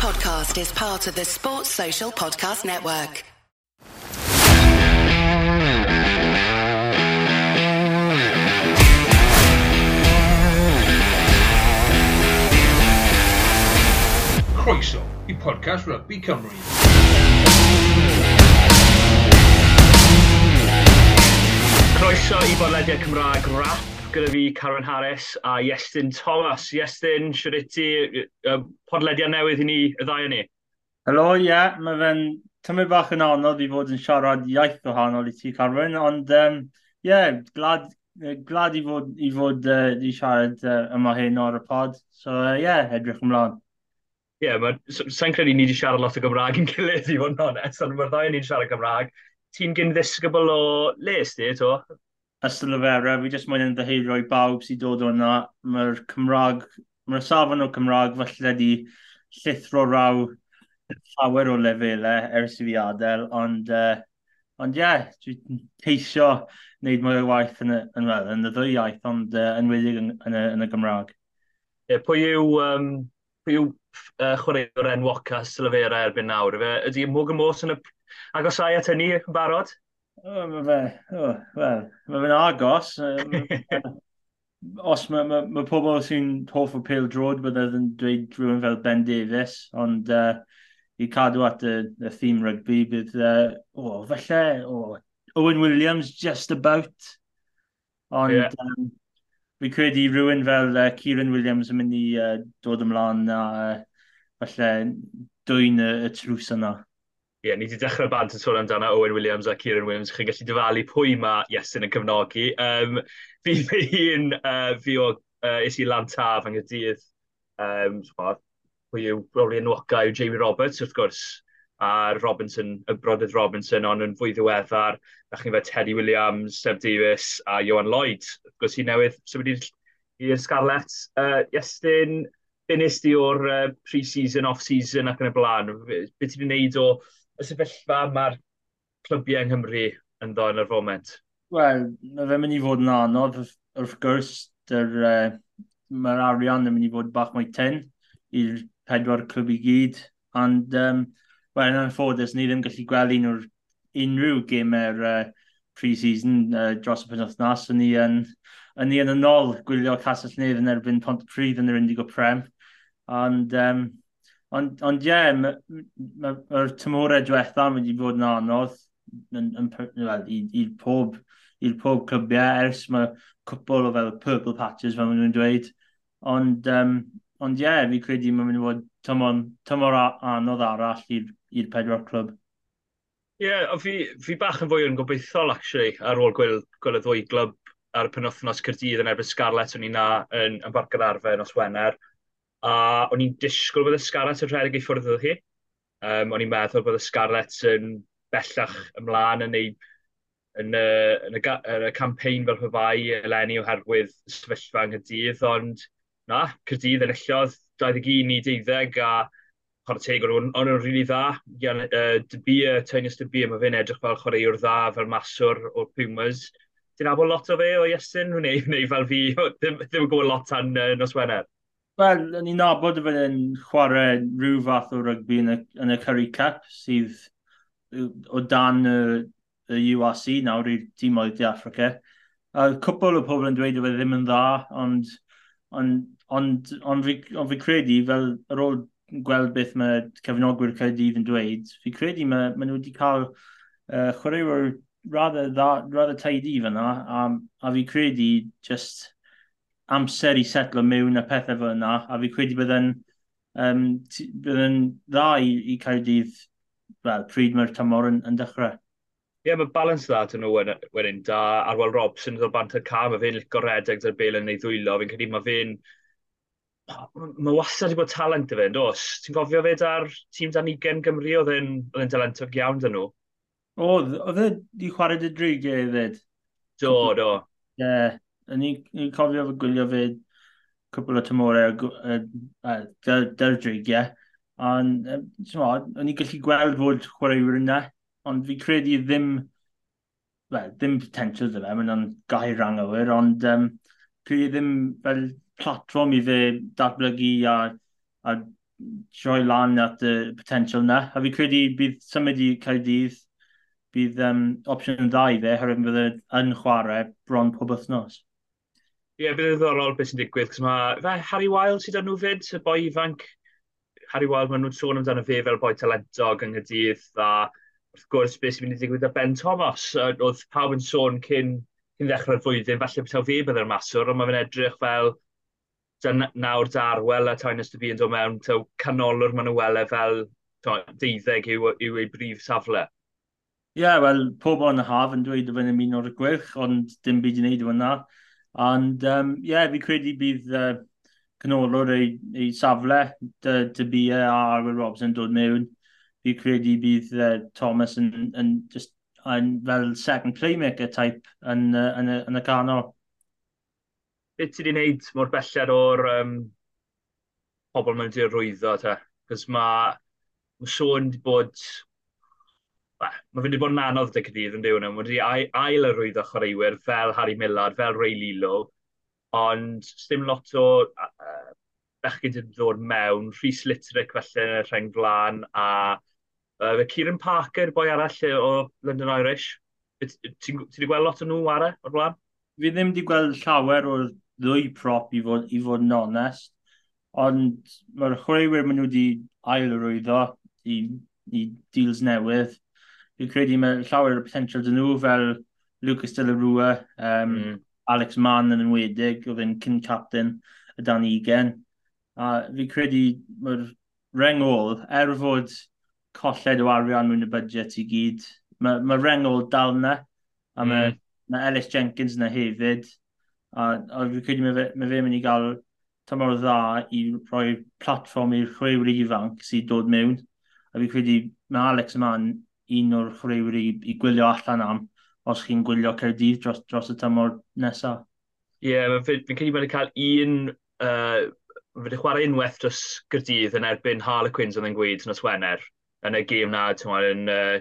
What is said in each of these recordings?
podcast is part of the Sports Social Podcast Network. Croeso i podcast Rugby Cymru. Croeso i bodlediad Cymraeg rap gyda fi Karen Harris a Iestyn Thomas. Iestyn, siwr i ti uh, podlediad newydd i ni, y ddau o ni? Helo, ie. Yeah. Mae fe'n tymau bach yn anodd i fod yn siarad iaith gwahanol i ti, Carwyn, ond ie, um, yeah, glad, glad i fod, i, fod, uh, i siarad uh, yma hyn o'r y pod. So ie, uh, yeah, edrych ymlaen. Ie, yeah, sa'n credu ni wedi siarad lot o Gymraeg yn gilydd i fod yn onest, ond mae'r ddau ni wedi siarad Gymraeg. Ti'n gyn ddisgybl o les di, to? Ystel Lefera, fi jyst mwyn yn ddeheirio i bawb sy'n dod o'na. Mae'r Cymraeg, mae'r safon o Cymraeg falle di llithro raw llawer o lefelau ers i fi adael, ond uh, ond ie, yeah, dwi'n teisio wneud mwy o waith yn y, yn, well, yn y ddwy iaith, ond uh, yn wedi yn, yn, y, yn y Gymraeg. Yeah, pwy yw, um, pwy yw uh, chwaraewr enwoca Silfera erbyn nawr? Ydy Morgan Morton, yn y... ai at hynny yn barod? O, mae fe, o, wel, mae fe'n agos. Os mae ma, ma pobl sy'n hoff o pêl drod, byddai yn dweud rhywun fel Ben Davies, ond uh, i cadw at y, y theme rugby, bydd, uh, o, oh, felly, o, oh, Owen Williams just about. Ond yeah. um, fi credu rhywun fel uh, Kieran Williams yn mynd i uh, dod ymlaen a uh, felly dwy'n y, y trws yna yeah, ni wedi dechrau bant yn sôn amdano Owen Williams a Kieran Williams. Chi'n gallu dyfalu pwy mae Iesyn yn cyfnogi. Um, fi fy hun, uh, fi o uh, is i Lantaf yng Nghydydd. Um, pwy yw probably enwoca yw Jamie Roberts, wrth gwrs, a Robinson, y brodydd Robinson, ond yn fwy ddiweddar. A chi'n fe Teddy Williams, Seb Davis a Johan Lloyd. Wrth gwrs, i newydd symud i'r Scarlett. Uh, Iestyn, be di o'r uh, pre-season, off-season ac yn y blaen? Be ti wedi wneud o y sefyllfa mae'r clybiau yng Nghymru yn ddo yn yr foment? Wel, mae fe'n mynd i fod yn anodd, wrth gwrs, uh, mae'r arian yn mynd i fod bach mwy ten i'r pedwar clwb i gyd, ond um, Wel, yn anffodus, ni ddim gallu gweld un o'r unrhyw gamer uh, pre-season uh, dros y penwthnos. Yn ni yn, yn, ni yn y nôl gwylio Casell Nedd yn erbyn Pont Pontypridd yn yr Indigo Prem. Ond, um, Ond, ond ie, yeah, mae'r ma, ma, ma tymorau diwethaf wedi bod yn anodd yn, yn, well, i, i pob, i'r pob clybiau ers mae cwpl o fel purple patches fel maen nhw'n dweud. Ond, um, ond ie, yeah, fi credu mae'n mynd i fod tymor, tymor anodd arall i'r pedwar clwb. Ie, yeah, fi, fi bach yn fwy yn gobeithol actually ar ôl gweld, gweld y ddwy glwb ar y penwthnos Cyrdydd yn erbyn Scarlett o'n i na yn, yn barc ar arfer nos Wener a o'n i'n disgwyl bod y Scarlett yn rhedeg i ffwrdd o hi. Um, o'n i'n meddwl bod y Scarlett yn bellach ymlaen yn ei yn y, yn y, yn y campaign fel hyfai eleni oherwydd sefyllfa yng Nghydydd, ond na, Cydydd yn illodd 21 i 12 a chwarae teg o'n nhw'n rili really dda. Gan, uh, Dybia, Tynus Dybia, mae fe'n edrych fel chwaraewr dda, fel maswr o'r Pumas. Dwi'n abod lot o fe o Iestyn, neu, neu fel fi, ddim, ddim yn gwybod lot tan uh, nos Wener. Wel, yn i'n nabod y fydd yn chwarae rhyw fath o rygbi yn y, yn y Curry Cup, sydd o dan y, y URC nawr i'r tîm oedd di Africa. A cwpl o pobl yn dweud y fe ddim yn dda, ond, ond, ond, ond, fi, ond fi credu, fel ar ôl gweld beth mae cefnogwyr Caerdydd yn dweud, fi credu mae, mae nhw wedi cael uh, chwaraewyr rather, rather tidy fyna, a, a fi credu just amser i setlo mewn a pethau fel yna, a fi credu bydde'n um, bydde'n dda i, i cael dydd well, pryd mae'r tymor yn, yn dechrau. Ie, yeah, mae balans dda dyn nhw wedyn da. Arwel Robson ddod bant y ca, mae fe'n licio redeg dy'r bel yn ei ddwylo. Fi'n credu mae fe'n... Mae wastad i bod talent y fe, dos. Ti'n gofio fe da'r tîm dan 20 Gymru oedd yn talentog iawn dyn nhw? O, oedd e di chwarae dy dreigiau hefyd. Do, do. Ie. Yeah ni'n cofio fe gwylio fe cwpl o tymorau dy'r dreigiau. Ond, o'n i'n gallu gweld fod chwaraewyr yna, ond fi credu ddim, well, ddim potential dda fe, mae'n gair rang awyr, ond um, credu ddim fel platform i fe datblygu a, a troi lan at y potential yna. A fi credu bydd symud i Caerdydd, bydd um, opsiwn dda i fe, herwydd bydd e yn chwarae bron pob wythnos. Ie, yeah, bydd yn ddiddorol beth sy'n digwydd, cos mae Harry Wilde sydd â nhw fyd, y boi ifanc. Harry Wilde, maen nhw'n sôn amdano fe fel boi talentog yng Nghydydd, a wrth gwrs beth sy'n mynd i ddigwydd â Ben Thomas. Oedd pawb yn sôn cyn, cyn ddechrau'r flwyddyn, falle beth fe byddai'r maswr, ond mae fe'n edrych fel nawr darwel a Tynus to yn dod mewn, taw canolwr maen nhw wele fel deuddeg yw, yw ei brif safle. Ie, yeah, wel, pob o'n y haf yn dweud o fe'n ymuno o'r gwerch, ond dim byd i wneud o na. Ond ie, um, yeah, fi credu bydd uh, canolwr ei, ei safle, dy, dy bia a Arwyl Robson dod mewn. Fi credu bydd uh, Thomas yn, yn, just, yn fel second playmaker type yn, uh, yn, yn, yn y canol. Beth ti wedi wneud mor belled o'r um, pobl mae'n dirwyddo te? Cos mae Sean wedi bod mae fe wedi bod yn anodd dy cydydd yn diwn. Mae wedi ail arwyddo chwaraewyr fel Harry Millard, fel Ray Lilo, ond ddim lot o uh, bechgyd yn ddod mewn. Rhys Litterick felly yn y rheng flan, a uh, Kieran Parker, boi arall o London Irish. Ti wedi gweld lot o nhw ara o'r blaen? Fi ddim wedi gweld llawer o'r ddwy prop i fod, i fod yn onest, ond mae'r chwaraewyr maen nhw wedi ail arwyddo i, i deals newydd fi'n credu mae llawer o potential dyn nhw fel Lucas de la Rua, um, mm. Alex Mann yn enwedig, oedd yn cyn captain y dan ugen. A fi'n credu mae'r rengol, er fod colled o arian mewn y budget i gyd, mae ma rengol dal na, a mae mm. ma Ellis Jenkins na hefyd. A, a fi credu mae fe, mae fe mynd i gael tymor dda i roi platform i'r chwewr ifanc sydd dod mewn. A fi credu mae Alex Mann un o'r chwaraewyr i, i gwylio allan am os chi'n gwylio Cerdydd dros, dros y tymor nesaf. Ie, yeah, fi'n credu bod cael un, uh, wedi chwarae unwaith dros Gyrdydd yn erbyn Harlequins oedd yn gweud nos Wener, yn y gêm na, ti'n gwybod, yn uh,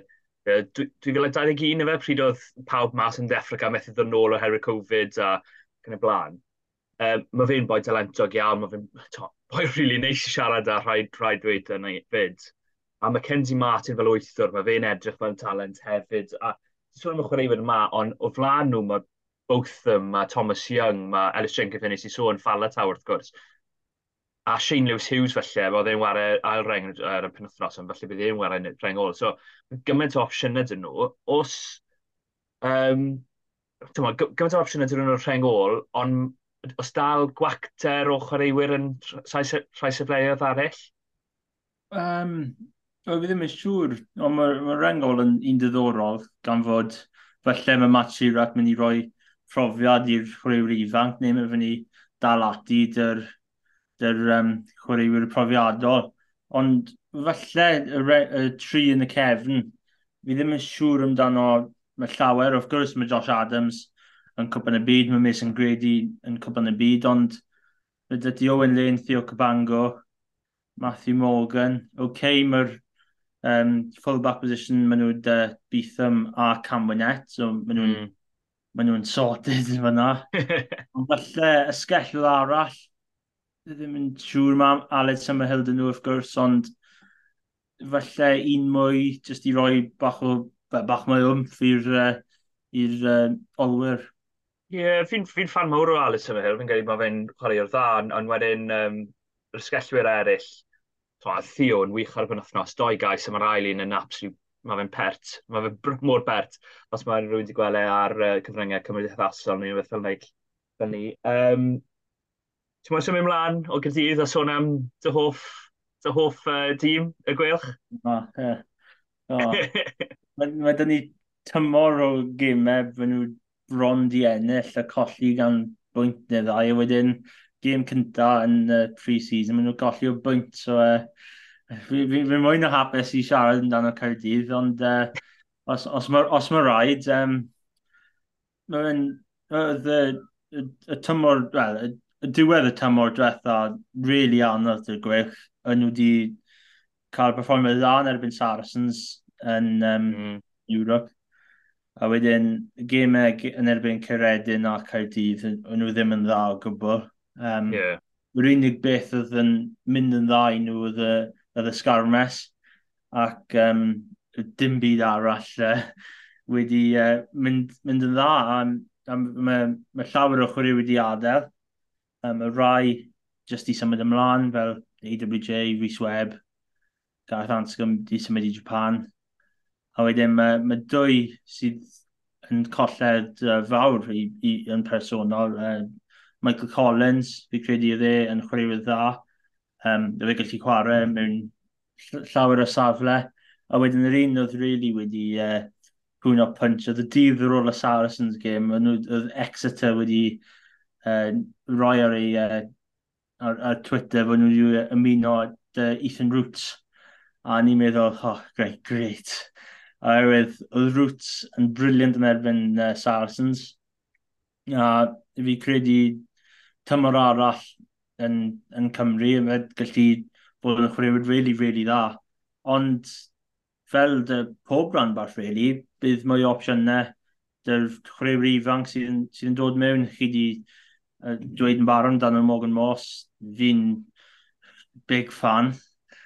2021 efe, pryd oedd pawb mas yn deffro cael methu ddod nôl oherwydd Covid a gan y blaen. Um, mae fe'n boi talentog iawn, mae fe'n boi rili really neis i siarad a rhaid, rhaid dweud yn ei fyd a Mackenzie Martin fel wythwr, mae fe'n edrych fel talent hefyd. A sôn am y chwaraewyr yma, ond o flaen nhw mae Botham, mae Thomas Young, mae Ellis Jenkins yn ei sôn Falatow wrth gwrs. A Shane Lewis Hughes felly, oedd e'n wario ail reng ar y penwthnos, ond felly bydd e'n wario reng ôl. So, gymaint o opsiynau dyn nhw. Os, um, tyma, gymaint o opsiynau dyn nhw'n reng ôl, ond os dal gwacter o chwaraewyr yn rhai sefleoedd arall? Um, Wel, fi ddim yn siŵr, ond mae ma Rengol yn un diddorol gan fod falle mae Matt Shearat mynd i roi profiad i'r chwaraewyr ifanc neu mae fyny dal ati dy'r dy'r um, chwaraewyr profiadol. Ond falle y, re, y tri yn y cefn, fi ddim yn siŵr amdano mae llawer. Of gwrs mae Josh Adams yn cwpan y byd, mae Mason Grady yn cwpan y byd, ond mae dydy Owen Lane, Theo Cabango, Matthew Morgan. Oce, okay, mae'r um, full-back position, maen nhw'n uh, Beetham a Cam Wynette, so maen nhw'n mm. maen nhw'n sorted yn fyna. Ond falle y ysgellwyd arall, ddim yn siŵr mae Aled Summerhill dyn nhw wrth gwrs, ond falle un mwy, jyst i roi bach o, bach mwy wmff i'r uh, i'r uh, olwyr. Ie, yeah, fi'n fi fan mawr o Aled Summerhill, fi'n credu mae fe'n chwarae o'r dda, ond wedyn um, yr sgellwyr eraill, Theo yn wych ar y penwthnos, doi gais a mae'r ail un yn absolute, mae fe'n pert, mae fe'n mor pert, os mae rhywun wedi gweld e ar uh, cyfryngau cymdeithasol neu beth fel like, fel ni. Um, Ti'n mwyn symud ymlaen o gydydd a sôn am dy hoff, dy hoff uh, dîm, y gwelch? O, ie. o. Mae ma dyn ni tymor o gymau, fe nhw bron di ennill a colli gan bwynt neu ddau, a wedyn gêm cynta yn uh, pre-season, maen nhw'n golli o bwynt, so uh, fi, fi, fi mwyn o hapus i siarad amdano Caerdydd, ond uh, os, os mae ma rhaid, um, mae'n y, y, y tymor, well, y, y diwedd y tymor diwetha, really anodd y gwych, yn nhw wedi cael performio dda yn erbyn Saracens yn um, mm. Europe. A wedyn, gemau yn erbyn Ceredin a Caerdydd, yn nhw ddim yn dda o gwbl. Um, yeah. Yr unig beth oedd yn mynd yn dda i nhw oedd y, oedd y sgarmes ac um, dim byd arall uh, wedi uh, mynd, mynd yn dda. Um, mae ma llawer o chwarae wedi adael. Um, y rai jyst i symud ymlaen fel AWJ, Rhys Webb, Gareth Anscombe wedi symud i Japan. A wedyn mae, mae dwy sydd yn colled uh, fawr i, i, yn personol, uh, Michael Collins, fi credu idde yn chwaraewyr dda. Um, fe gallu chwarae mewn llawer o safle. A wedyn yr un oedd really wedi e, uh, hwn o punch. Oedd y dydd ar ôl y Saracens game, oedd Exeter wedi uh, roi ar, ei, uh, ar, ar Twitter fod nhw wedi ymuno at uh, Ethan Roots. A ni'n meddwl, oh, great, great. A Oherwydd, oedd Roots yn briliant yn erbyn uh, Saracens. A fi credu tymor arall yn, yn Cymru, yn fed gallu bod yn chwaraewyr really, really dda. Ond fel dy pob rhan bach, really, bydd mwy o opsiynau dy'r chwaraewyr ifanc sydd yn, sydd yn dod mewn. Chi di uh, dweud yn barod dan y Morgan Moss, fi'n big fan.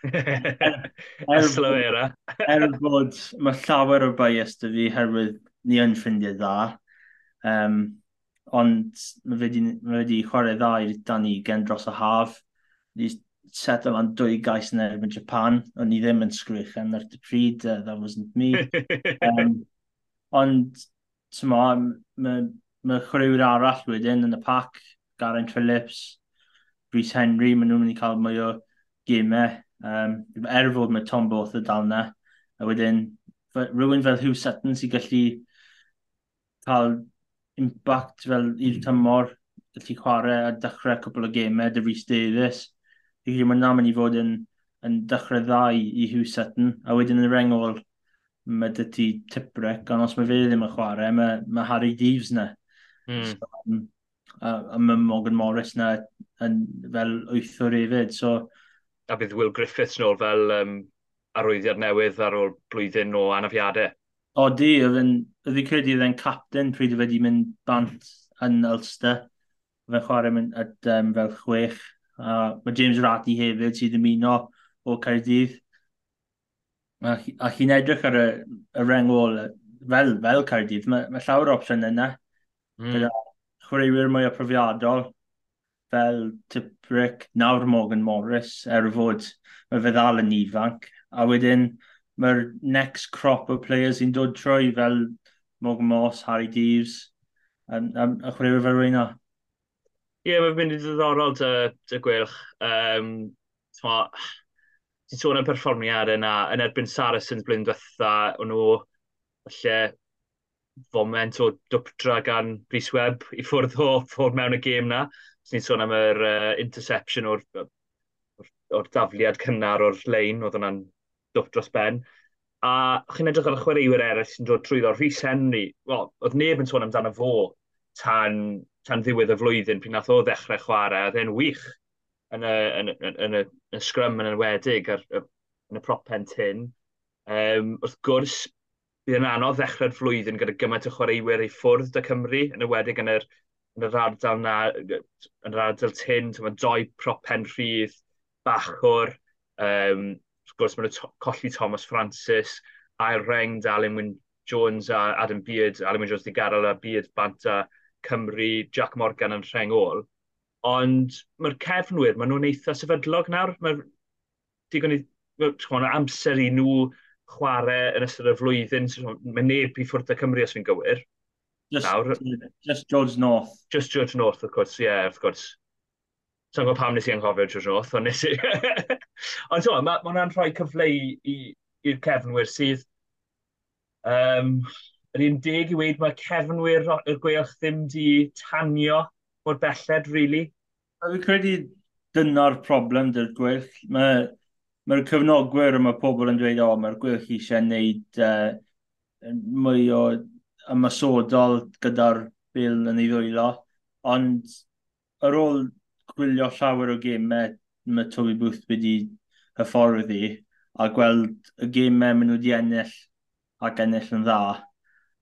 er, er, Slowera. er bod mae llawer o bias dy fi herwydd ni yn ffrindiau dda. Um, ond mae wedi, mae wedi chwarae ddau da ni gen dros y haf. Ni set yma'n dwy gais yn erbyn Japan, ond ni ddim yn sgrych yn yr dy pryd, uh, that wasn't me. um, ond, tyma, mae ma chwaraewyr arall wedyn yn y pac, Garen Phillips, Rhys Henry, maen nhw'n mynd i cael mwy o gymau. Um, er fod mae Tom Both y dal na, a wedyn rhywun fel Hugh Sutton sy'n gallu cael impact fel i'r tymor gallu chwarae a dechrau cwpl o gemau dy Rhys Davies. Fi'n credu mae'n mynd i fod yn, yn dechrau ddau i Hugh Sutton, a wedyn yn yr engol mae dy ti tiprec, ond os mae fe ddim yn chwarae, mae, mae Harry Deeves na. Mm. So, um, a, a mae Morgan Morris na yn, fel wythwr hefyd. So, a bydd Will Griffiths nôl fel um, arwyddiad newydd ar ôl blwyddyn o anafiadau. Odi, oedd yn credu oedd e'n captain pryd oedd wedi mynd bant yn Ulster. Fe'n chwarae mynd at um, fel chwech. Uh, mae James Ratty hefyd sydd ymuno o Caerdydd. A, a chi'n edrych ar y, y rengol fel, fel Caerdydd. Mae, mae llawer o opsiwn yna. Mm. Gyda chwaraewyr mwy o profiadol fel Tiprick, nawr Morgan Morris, er fod mae fe ddal yn ifanc. A wedyn, mae'r next crop o players sy'n dod trwy fel Morgan Moss, Harry Deeves, um, um, a chwaraewyr fel rwyna. Ie, yeah, mae'n mynd i ddiddorol dy, dy gwylch. Um, Ti'n sôn am perfformiad yna, yn erbyn Saracens blwyddyn diwetha, o'n nhw falle foment o dwptra gan Rhys Webb i ffwrdd o ffwrdd mewn y gêm na. Ti'n sôn am yr uh, interception o'r, o'r, or dafliad cynnar o'r lein, oedd hwnna'n dwff dros ben. A chi'n edrych ar y chwaraewyr eraill sy'n dod trwyddo Rhys Henry. well, oedd neb yn sôn amdano fo tan, tan ddiwedd y flwyddyn pryd nath o ddechrau chwarae. Oedd e'n wych yn y, yn, yn, yn, y, yn y sgrym yn enwedig ar, yn y propen tyn. Um, wrth gwrs, bydd yn anodd ddechrau'r flwyddyn gyda gymaint o chwaraewyr ei ffwrdd y Cymru, yn ywedig yn yr, yn yr ardal na, yn yr ardal tyn, mae doi propen rhydd, bachwr, um, wrth gwrs mae'n colli Thomas Francis a'r rengd Wyn Jones a Adam Beard, Alun Jones di gadael a Beard bant a Cymru, Jack Morgan yn rhengol. Ond mae'r cefnwyr, maen nhw'n eitha sefydlog nawr. Mae'r digon i chwan, amser i nhw chwarae yn ystod y flwyddyn. Mae neb i ffwrdd y Cymru os fi'n gywir. Just, nawr. just George North. Just George North, of course, ie, yeah, of course. So gwybod pam nes i anghofio trwy'r nos, ond nes i. ond so, mae hwnna'n rhoi cyfle i'r cefnwyr sydd... Um, yr un deg i weid mae cefnwyr y gweilch ddim di tanio o'r belled, really. A credu dyna'r problem dy'r gweilch. Mae'r mae cyfnogwyr a mae pobl yn dweud, o, oh, mae'r gweilch eisiau gwneud uh, mwy o ymasodol gyda'r bil yn ei ddwylo. Ond ar ôl gwylio llawer o gemau mae Toby Booth wedi hyfforddi a gweld y gemau maen nhw wedi ennill ac ennill yn dda.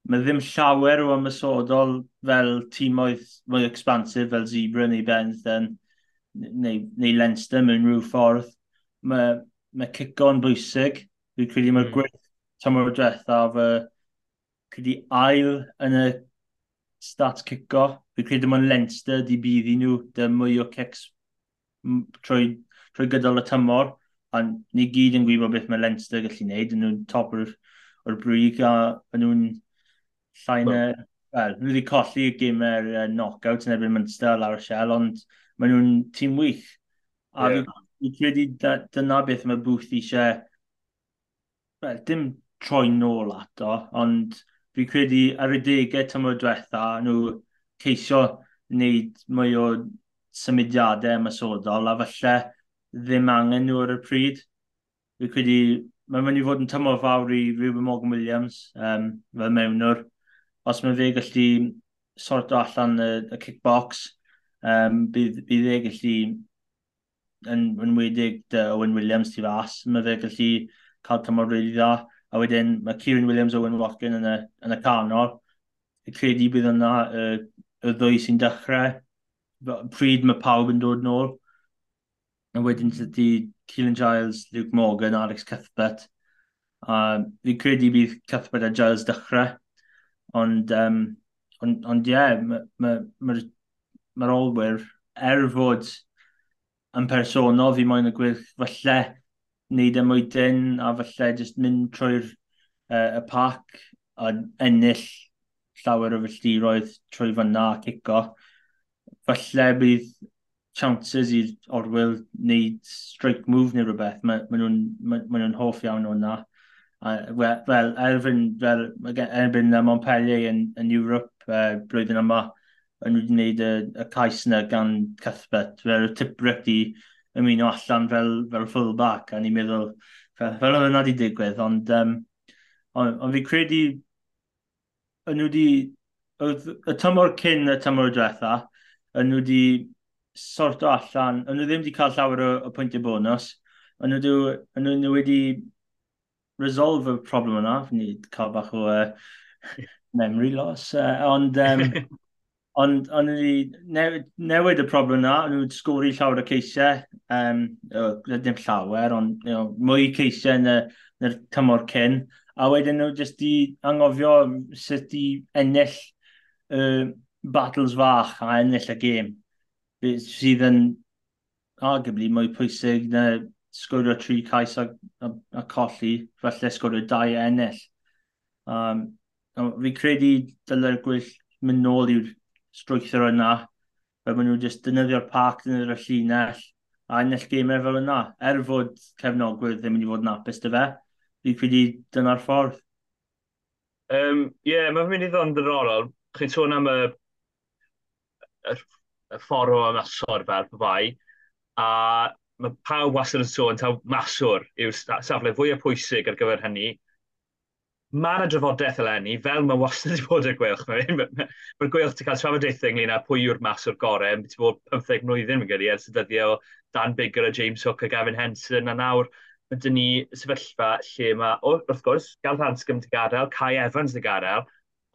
Mae ddim llawer o ymysodol fel tîmoedd mwy expansif fel Zebra neu Benton neu, neu Leinster mewn rhyw ffordd. Mae, mae cico'n bwysig. Dwi'n credu mae'r mm. gwaith tymor diwethaf uh, credu ail yn y stats cico Fi'n credu mae'n Leinster di bydd i nhw, dy mwy o cecs trwy, trwy gydol y tymor, ond ni gyd yn gwybod beth mae Leinster gallu gwneud, nhw'n top o'r, or brig a nhw'n llain y... Wel, nhw wedi colli y gymau'r uh, knockout yn erbyn Munster lawr y siel, ond maen nhw'n tîm wych. A yeah. fi'n credu dyna beth mae Booth eisiau, Wel, dim troi nôl ato, ond fi'n credu ar y degau tymor diwetha, nhw ceisio wneud mwy o symudiadau masodol a falle ddim angen nhw ar y pryd. Fi credu, mae'n mynd i fod yn tymor fawr i Ruben Morgan Williams um, fel mewnwr. Os mae fe gallu sorto allan y, y kickbox, um, bydd, bydd e gallu yn, yn wedig dy Owen Williams tu fas. Mae fe gallu cael tymor rili really dda. A wedyn mae Kieran Williams Owen Watkin yn y, yn y canol. Y credu bydd yna y uh, y ddwy sy'n dechrau, pryd mae pawb yn dod nôl. A wedyn ydy Keelan Giles, Luke Morgan, Alex Cuthbert. A fi credu bydd Cuthbert a Giles dechrau. Ond, um, ond, ond ie, yeah, mae'r ma, ma, ma, ma olwyr, er fod yn personol, fi moyn y gwyll falle wneud e y mwydyn a falle jyst mynd trwy'r uh, y parc a ennill llawer o filltiroedd trwy fyna a cico. Falle bydd chances i'r orwyl wneud strike move neu rhywbeth. Mae ma nhw'n ma, ma nhw hoff iawn o'na. Wel, erbyn, fel, erbyn na Montpellier yn, yn Europe uh, blwyddyn yma, yn wedi gwneud y, y cais yna gan Cuthbert. Fel y Tibrick di ymuno allan fel, fel fullback, a ni'n meddwl, fel, fel oedd yna wedi digwydd, ond, um, ond, ond fi credu yn nhw wedi, y tymor cyn y tymor diwetha, yn nhw wedi sorto allan, yn nhw ddim wedi cael llawer o, o pwyntiau bonus, yn nhw, yn nhw wedi resolve y problem yna, ni cael bach o uh, memory loss, uh, ond um, ond on ni newid, newid y problem yna, nhw wedi sgori llawer o ceisiau, um, o, ddim llawer, ond you know, mwy ceisiau yn y, y tymor cyn, a wedyn nhw jyst i angofio sut i ennill uh, battles fach a ennill y gêm. Sydd yn arguably mwy pwysig na sgorio tri cais a, a, a colli, felly sgorio dau ennill. Um, fi credu dylai'r gwyll mynd nôl i'r strwythyr yna, fe maen nhw jyst dynyddio'r parc, dynyddio'r llinell, a ennill gymau fel yna, er fod cefnogwyr ddim yn mynd i fod yn apus dy fe fi pwydi dyna'r ffordd. Ie, um, yeah, mae'n mynd i ddod yn ddiddorol. Chi'n sôn am y, y, y ffordd o ymasor fel bai, a mae pawb wastad yn sôn taw maswr yw'r safle fwyaf pwysig ar gyfer hynny. Mae yna drafodaeth eleni, fel mae wastad wedi bod y gweilch. Mae'r gweilch ti'n cael trafodaethau ynglyn â pwy yw'r maswr gorau. mae ti'n bod 15 mlynedd yn gyda ers y dyddiau o Dan Bigger a James Hook a Gavin Henson a nawr mae dyn ni sefyllfa lle mae, wrth gwrs, Gael Hanscom dy gadael, Kai Evans dy gadael,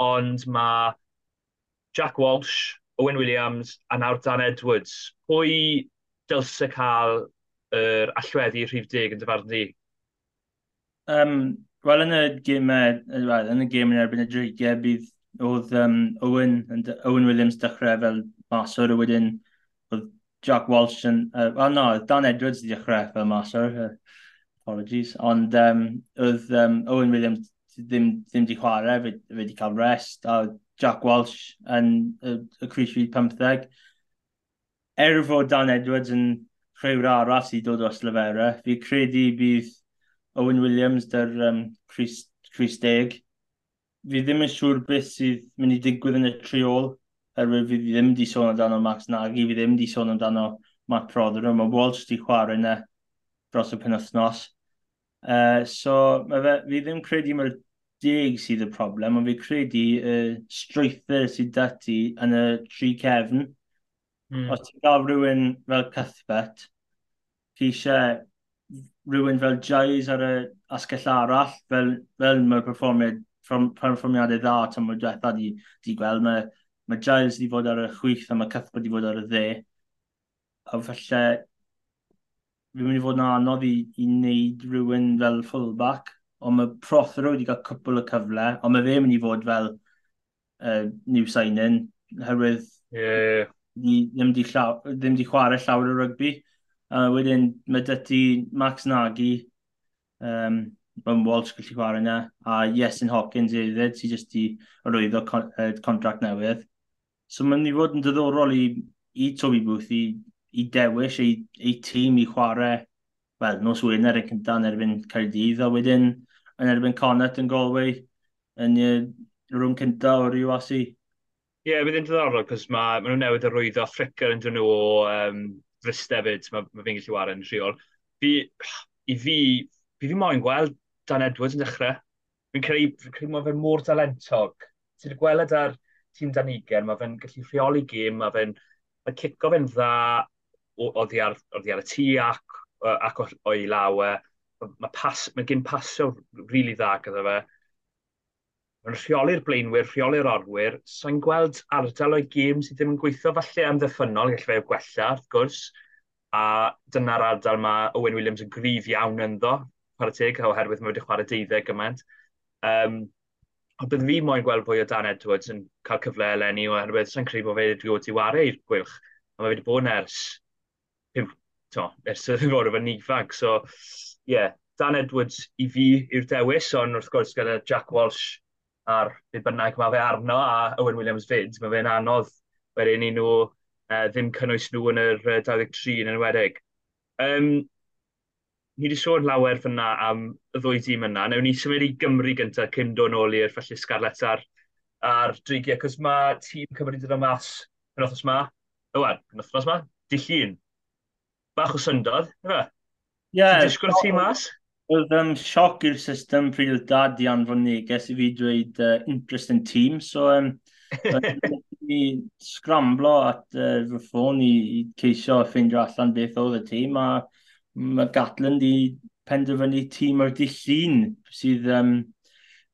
ond mae Jack Walsh, Owen Williams a nawr Dan Edwards. Pwy dylse cael yr er allweddi rhif deg yn dyfarn di? Um, Wel, yn y gymau, e, well, yn y gym yn erbyn y dreigiau, bydd oedd um, Owen, and, Owen Williams dechrau fel maswr, a wedyn oedd Jack Walsh yn... Uh, well, no, Dan Edwards dechrau fel maswr. Uh, apologies. Ond um, oedd um, Owen Williams ddim, ddim di chwarae, fe, fe di cael rest, a Jack Walsh yn y, y Cris Reed 15. Er fod Dan Edwards yn rhyw'r arall sydd dod o Slyfera, fi credu bydd Owen Williams dy'r um, Chris, Chris Deg. Fi ddim yn siŵr beth sydd mynd i digwydd yn y triol, erwydd fi ddim di sôn amdano Max Nagy, fi ddim di sôn amdano Matt Prothero, mae Walsh di chwarae yna dros y penwthnos. Uh, so mae fe, fi ddim credu mae'r deg sydd y problem, ond fi credu y uh, strwythyr sydd dati yn y tri cefn. Mm. Os ti'n cael rhywun fel Cuthbert, ti eisiau rhywun fel Jais ar y asgell arall, fel, fel mae'r perfformiad perfformiadau dda tam mae'r diwetha di, di gweld. Mae, mae Giles wedi fod ar y chwith a mae Cuthbert wedi fod ar y dde. A falle fi'n mynd i fod yn anodd i, i wneud rhywun fel fullback, ond mae Prothero wedi cael cwpl o cyfle, ond mae fe'n mynd i fod fel uh, new sign-in, herwydd yeah. ni, ddim, di llaw, ddim di chwarae llawer o rygbi. A uh, wedyn mae dyty Max Nagy, um, Bum Walsh gallu chwarae yna, a Iesyn Hawkins hefyd, sy'n jyst i arwyddo con uh, contract newydd. So mae'n mynd i fod yn diddorol i, i Toby Booth i i dewis ei, ei tîm i chwarae wel, nos Wener yn cyntaf yn erbyn Caerdydd, a wedyn yn erbyn Connacht yn Galway yn y rhwng cyntaf o'r UAC. Ie, yeah, bydd yn diddorol, cos mae ma nhw'n newid y rwyddo o Africa yn dyn nhw o um, fristefyd, mae ma fi'n gallu wario yn rheol. Fi, I fi, fi fi moyn gweld Dan Edwards yn dechrau. Fi'n creu, fi creu mae fe'n mor dalentog. Ti'n gweld ar tîm Danigen, mae fe'n gallu rheoli gêm, mae fe'n mae cico fe'n dda, oedd hi ar, ar y tŷ ac, ac o'i lawe. Mae pas, ma gen pasio rili really dda gyda fe. Mae'n rheoli'r blaenwyr, rheoli'r orwyr. Sa'n gweld ardal o'i gêm sydd ddim yn gweithio falle am ddiffynol, gallai fe gwella, wrth gwrs. A dyna'r ardal mae Owen Williams yn gryf iawn ynddo, chwarae teg, oherwydd mae wedi chwarae deuddeg gymaint. Um, ond bydd fi moyn gweld fwy o Dan Edwards yn cael cyfle eleni oherwydd sy'n credu bod fe wedi bod i wario i'r gwylch. A mae wedi bod yn ers to, ers y fod efo'n ifag. So, ie, yeah, Dan Edwards i fi yw'r dewis, ond wrth gwrs gyda Jack Walsh a'r byd bynnag mae fe arno a Owen Williams fyd, mae fe'n anodd wedyn i nhw uh, ddim cynnwys nhw yn yr e, uh, 23 yn enwedig. Um, ni wedi sôn lawer fyna am y ddwy dîm yna. Newn ni symud i Gymru gyntaf cyn dod ôl i'r felly Scarlett ar, ar drigiau, cos mae tîm Cymru dod mas yn othos ma, ywan, yn othos ma, dillun bach o syndod, yna? Ie. Yeah, Ti'n disgwyl ti mas? Oedd um, sioc i'r system pryd oedd dad i anfon neges i fi dweud uh, interest in team, so um, i scramblo at uh, fy ffôn i, i ceisio ffeindio allan beth oedd y tîm, a mae Gatland i penderfynu tîm o'r dillun sydd um,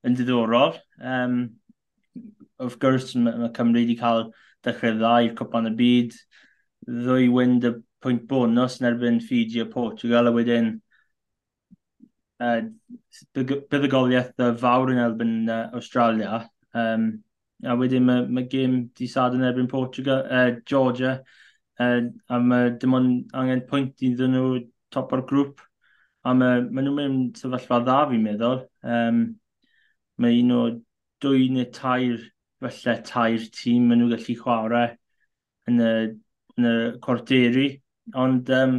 yn diddorol. Um, of course, mae Cymru wedi cael dechrau dda i'r Cwpan y Byd, ddwy wynd y pwynt bonus yn erbyn Fiji a Portugal, a wedyn uh, bydd y goliaeth fawr yn erbyn uh, Australia. Um, a wedyn mae, mae gêm di sad yn erbyn Portugal, uh, Georgia, uh, a mae dim ond angen pwynt i ddyn nhw top o'r grŵp. A mae, mae nhw'n mynd sefyllfa dda fi'n meddwl. Um, mae un o dwy neu tair, felly tair tîm maen nhw gallu chwarae yn y, yn y corderi. Ond um,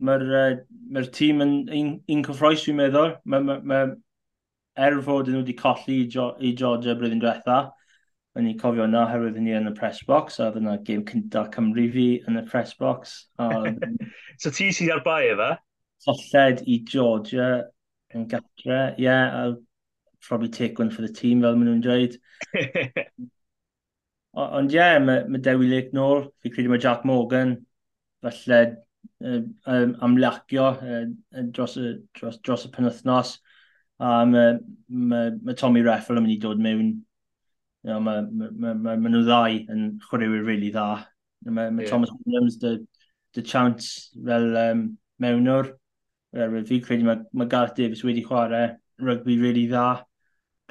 mae'r uh, mae tîm yn un, un cyffroes fi'n meddwl. Mae, mae, mae er fod nhw wedi colli i, jo, i Georgia blwyddyn diwetha, yn ni cofio yna herwydd ni yn y press box, a dyna gêm cyntaf Cymru fi yn y press box. A... so ti sydd ar bai efo? Solled i Georgia yn gatre, ie, yeah, I'll probably take one for the team fel maen nhw'n dweud. Ond ie, yeah, mae ma Dewi Lake nôl, fi credu mae Jack Morgan falle uh, um, amlacio uh, dros, y, dros, dros y penwthnos. A mae ma, ma Tommy Reffel yn mynd i dod mewn. You know, mae ma, ma, ma, ma nhw ddau yn chwaraewyr really dda. Mae ma yeah. Thomas Williams dy, dy chance fel um, mewnwr. Er, fi credu mae ma Gareth Davis wedi chwarae rygbi really dda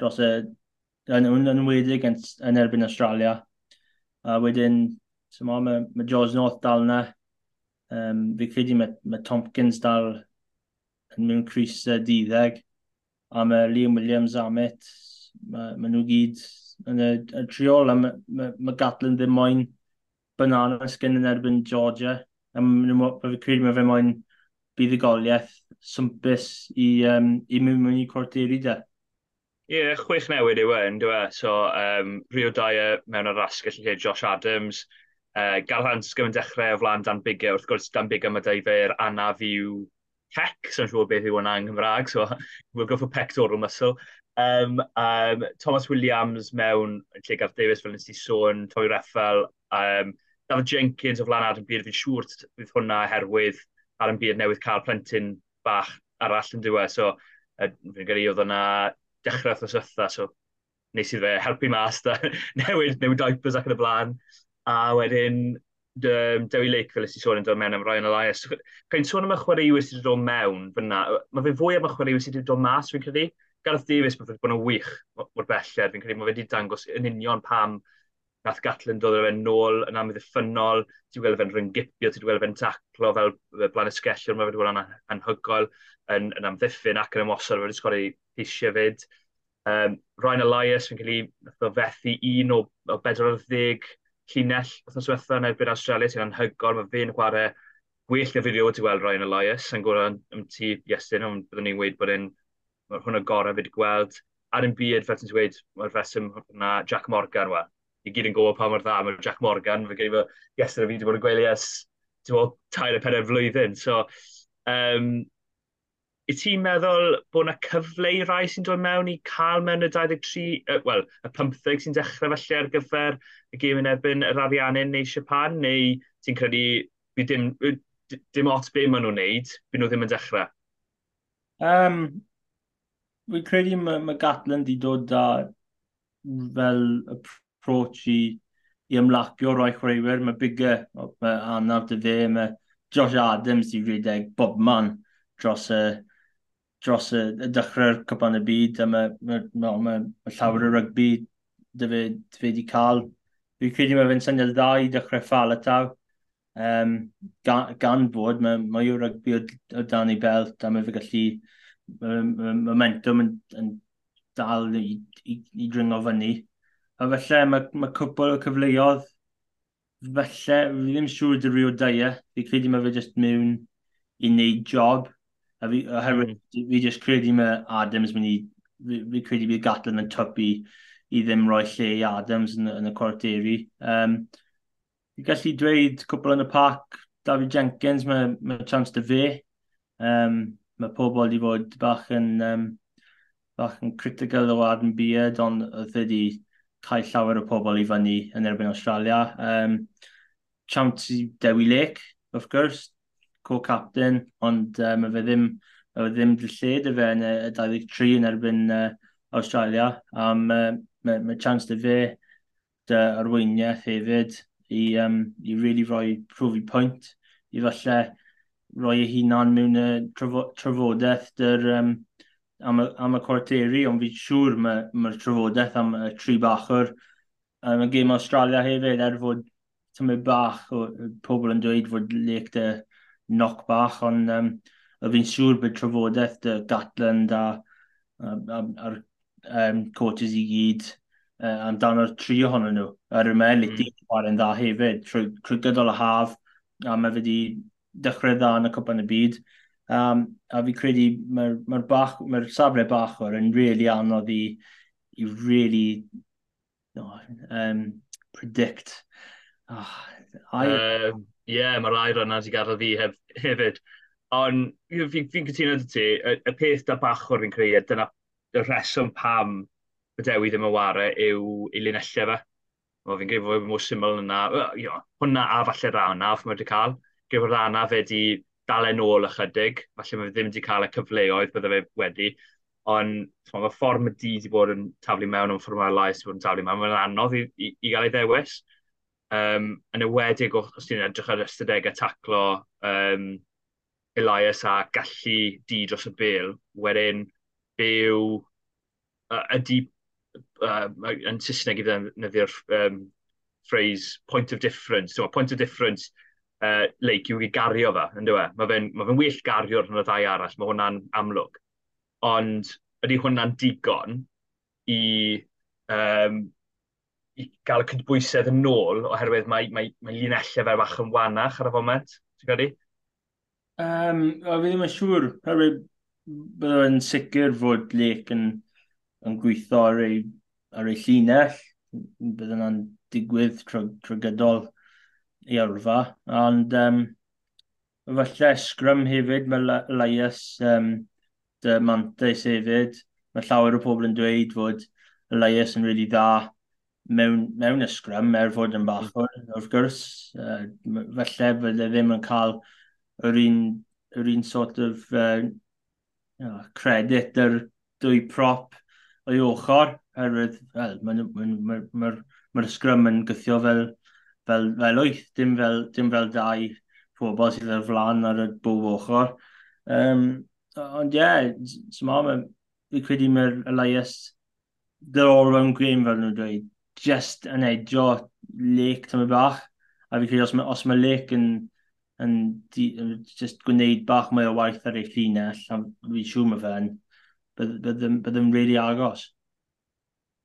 dros y yn, yn, yn wedig yn, yn erbyn Australia. A wedyn, so ma, mae ma George North dal yna, Um, fi credu mae, mae Tompkins dal yn mewn Cris uh, diddeg, a mae Liam Williams Amet, mae, mae nhw gyd yn y, y triol, a mae, mae, mae Gatlin ddim moyn banana skin yn erbyn Georgia, a mae, fi credu mae fe moyn buddigoliaeth swmpus i, um, i mewn mewn i cwrteri da. Ie, yeah, chwech newid yw e, ynddo e. So, um, Rio Dyer mewn ar asgell lle Josh Adams, Uh, Garhan Sgym yn dechrau o flaen Dan Bigge, wrth gwrs Dan Bigge mae dau fe'r anaf yw pec, so'n siŵr beth yw hwnna yng Nghymraeg, so we'll go for pectoral muscle. Um, um, Thomas Williams mewn lle Garth Davies fel nes i sôn, Toy Reffel, um, David Jenkins o flaen Adam Beard, fi'n siŵr bydd hwnna herwydd Adam Beard newydd cael plentyn bach arall yn diwedd, so uh, fi'n gyrru oedd hwnna dechrau wrthnos ytha, so nes i fe helpu mas da, newid, newid diapers ac yn y blaen. A wedyn, um, Dewi Lake, fel ysdi sôn yn dod mewn am Ryan Elias. Cain sôn am y chwaraewyr sydd wedi dod mewn fyna, mae fe fwy am y chwaraewyr sydd wedi dod mas, fi'n credu. Gareth Davies, mae wedi bod yn wych o'r belled, fi'n credu, mae fe wedi dangos yn union pam nath Gatlin dod fe'n nôl yn amddiffynol, ti'n gweld fe'n ryngipio, ti'n gweld fe'n taclo fel blaen y sgellio, mae fe wedi bod yn anhygoel yn, yn amddiffyn ac yn ymosod, fe wedi sgori eisiau fyd. Um, Ryan Elias, fi'n cael ei fethu un o, o bedwar o ddeg llinell wrthnos diwetha yn erbyn Australia sy'n anhygol. Mae fe'n chwarae well na fideo rioed weld Ryan Elias yn gwrdd am ti Iestyn, ond byddwn ni'n gweud bod e'n hwn y gorau fi wedi gweld. Ar un byd, fel ti'n dweud, mae'r fesym na Jack Morgan wa. I gyd yn gwybod pa mor dda, mae Jack Morgan, fe gyda Iestyn a fi wedi bod yn gwely bod, tair y penner flwyddyn. So, um, Wyt ti'n meddwl bod yna cyfle i rai sy'n dod mewn i cael mewn y 23, uh, wel, y 15 sy'n dechrau felly ar gyfer y gêm yn erbyn yr ariannau neu Siapan, neu ti'n credu bydd dim, dim ot be maen nhw'n neud, bydd nhw ddim yn dechrau? Um, Fi'n credu mae, mae Gatland wedi dod â fel approach i, i ymlapio roi chwaraewyr. Mae bigger, mae Anna dy fe, mae Josh Adams i redeg bob man dros y, dros y, y dechrau'r cwpan y byd a mae, mae, mae, mae llawer o rygbi dy fe, dy fe di cael. Fi'n credu mae fe'n syniad dda i dechrau ffal y taw. Um, gan, gan bod mae, mae yw rygbi o, o dan ei belt a mae fe gallu momentum yn, yn dal i, i, i dringo fyny. A felly mae, mae cwpl o cyfleoedd felly fi ddim siŵr dy rhyw dau e. Fi'n credu mae fe jyst mewn i wneud job A fi, oherwydd, mm. fi jyst credu mae Adams mynd i, fi, fi credu bydd Gatlin yn tybu i ddim roi lle i Adams yn, yn y cwarteri. Um, fi gallu dweud cwbl yn y parc, David Jenkins, mae, mae chance dy fe. Um, mae pobl wedi fod bach yn, um, bach yn critical o Adam Beard, ond oedd wedi cael llawer o pobl i fyny yn erbyn Australia. Um, chance i Dewi Lake, of course, co-captain, ond uh, mae fe ddim, mae fe ddim drilled dy fe yn y 23 yn erbyn uh, Australia, a mae, mae, mae chance dy fe dy arweiniaeth hefyd i, um, i really roi profi pwynt i falle roi ei hunan mewn y trafo, trafodaeth dy'r um, am y, am y cwarteri, ond fi'n siŵr mae'r ma, trafodaeth am y tri bachwr. Um, y gêm Australia hefyd, er fod tymau bach o pobl yn dweud fod Lake dy knock bach, ond um, a fi'n siŵr bydd trafodaeth dy Gatland a, um, a'r um, coaches i gyd uh, amdano'r tri ohonyn nhw. Yr ymeli, mm. di chwarae'n dda hefyd, trwy, trwy gydol y haf, a mae wedi dechrau dda yn y cwpan y byd. Um, a fi credu mae'r mae bach, mae safle bach o'r yn really anodd i, i really no, um, predict. Oh, I, um, yeah, mae'r air yna wedi gadael fi hef, hefyd. Ond fi'n fi, fi cytuno dy ti, y, y peth da bach o'r fi'n creu, dyna y reswm pam y dewi ddim yn wario yw i linellau fe. O, fi'n credu bod mwy syml yna. You know, Hwna a falle rannaf mae wedi cael. Gwyd rana fe wedi dal yn ôl ychydig. Falle mae ddim wedi cael y cyfleoedd bydde fe wedi. Ond mae ffordd mae di wedi bod yn taflu mewn o'n ffordd mae'r lais wedi bod yn taflu mewn. Mae'n anodd i, i, i gael ei ddewis. Um, yn ywedig os ti'n edrych ar ystadegau taclo um, Elias a gallu di dros y bil, wedyn byw uh, ydy uh, yn Saesneg i ddefnyddio'r um, phrase point of difference. So, point of difference uh, leic yw i gario fe, yn dweud. Mae fe'n ma fe well gario rhan o ddau arall, mae hwnna'n amlwg. Ond ydy hwnna'n digon i um, i gael y cydbwysedd yn ôl oherwydd mae, mae, mae linellau fe bach yn wanach ar y foment, ti'n credu? Um, o, fi ddim yn siŵr, oherwydd bydd yn sicr fod lec yn, yn gweithio ar ei, ar ei llinell, bydd yna'n digwydd trwy tro gydol i arfa, ond um, falle sgrym hefyd, mae Elias um, dy mantais hefyd, mae llawer o pobl yn dweud fod Elias yn rili really dda mewn, mewn y sgrym er fod yn bach hmm. bachwr, wrth gwrs. Uh, felly bydde ddim yn cael yr un, yr un sort of uh, uh, credit yr dwy prop o'i ochr, herwydd well, mae'r ma, ma, ma, ma ma sgrym yn gythio fel, fel, fel wyth, dim fel, dim fel dau pobl sydd ar flan ar y bob ochr. Um, ond ie, yeah, so ma, fi'n credu mae'r Elias, they're all-round game fel nhw'n dweud just yn eidio lec y bach. A fi credu os mae, os mae lec yn, yn, yn just gwneud bach mwy o waith ar ei llinell, a fi'n siŵr mae fe yn, byddai'n really agos.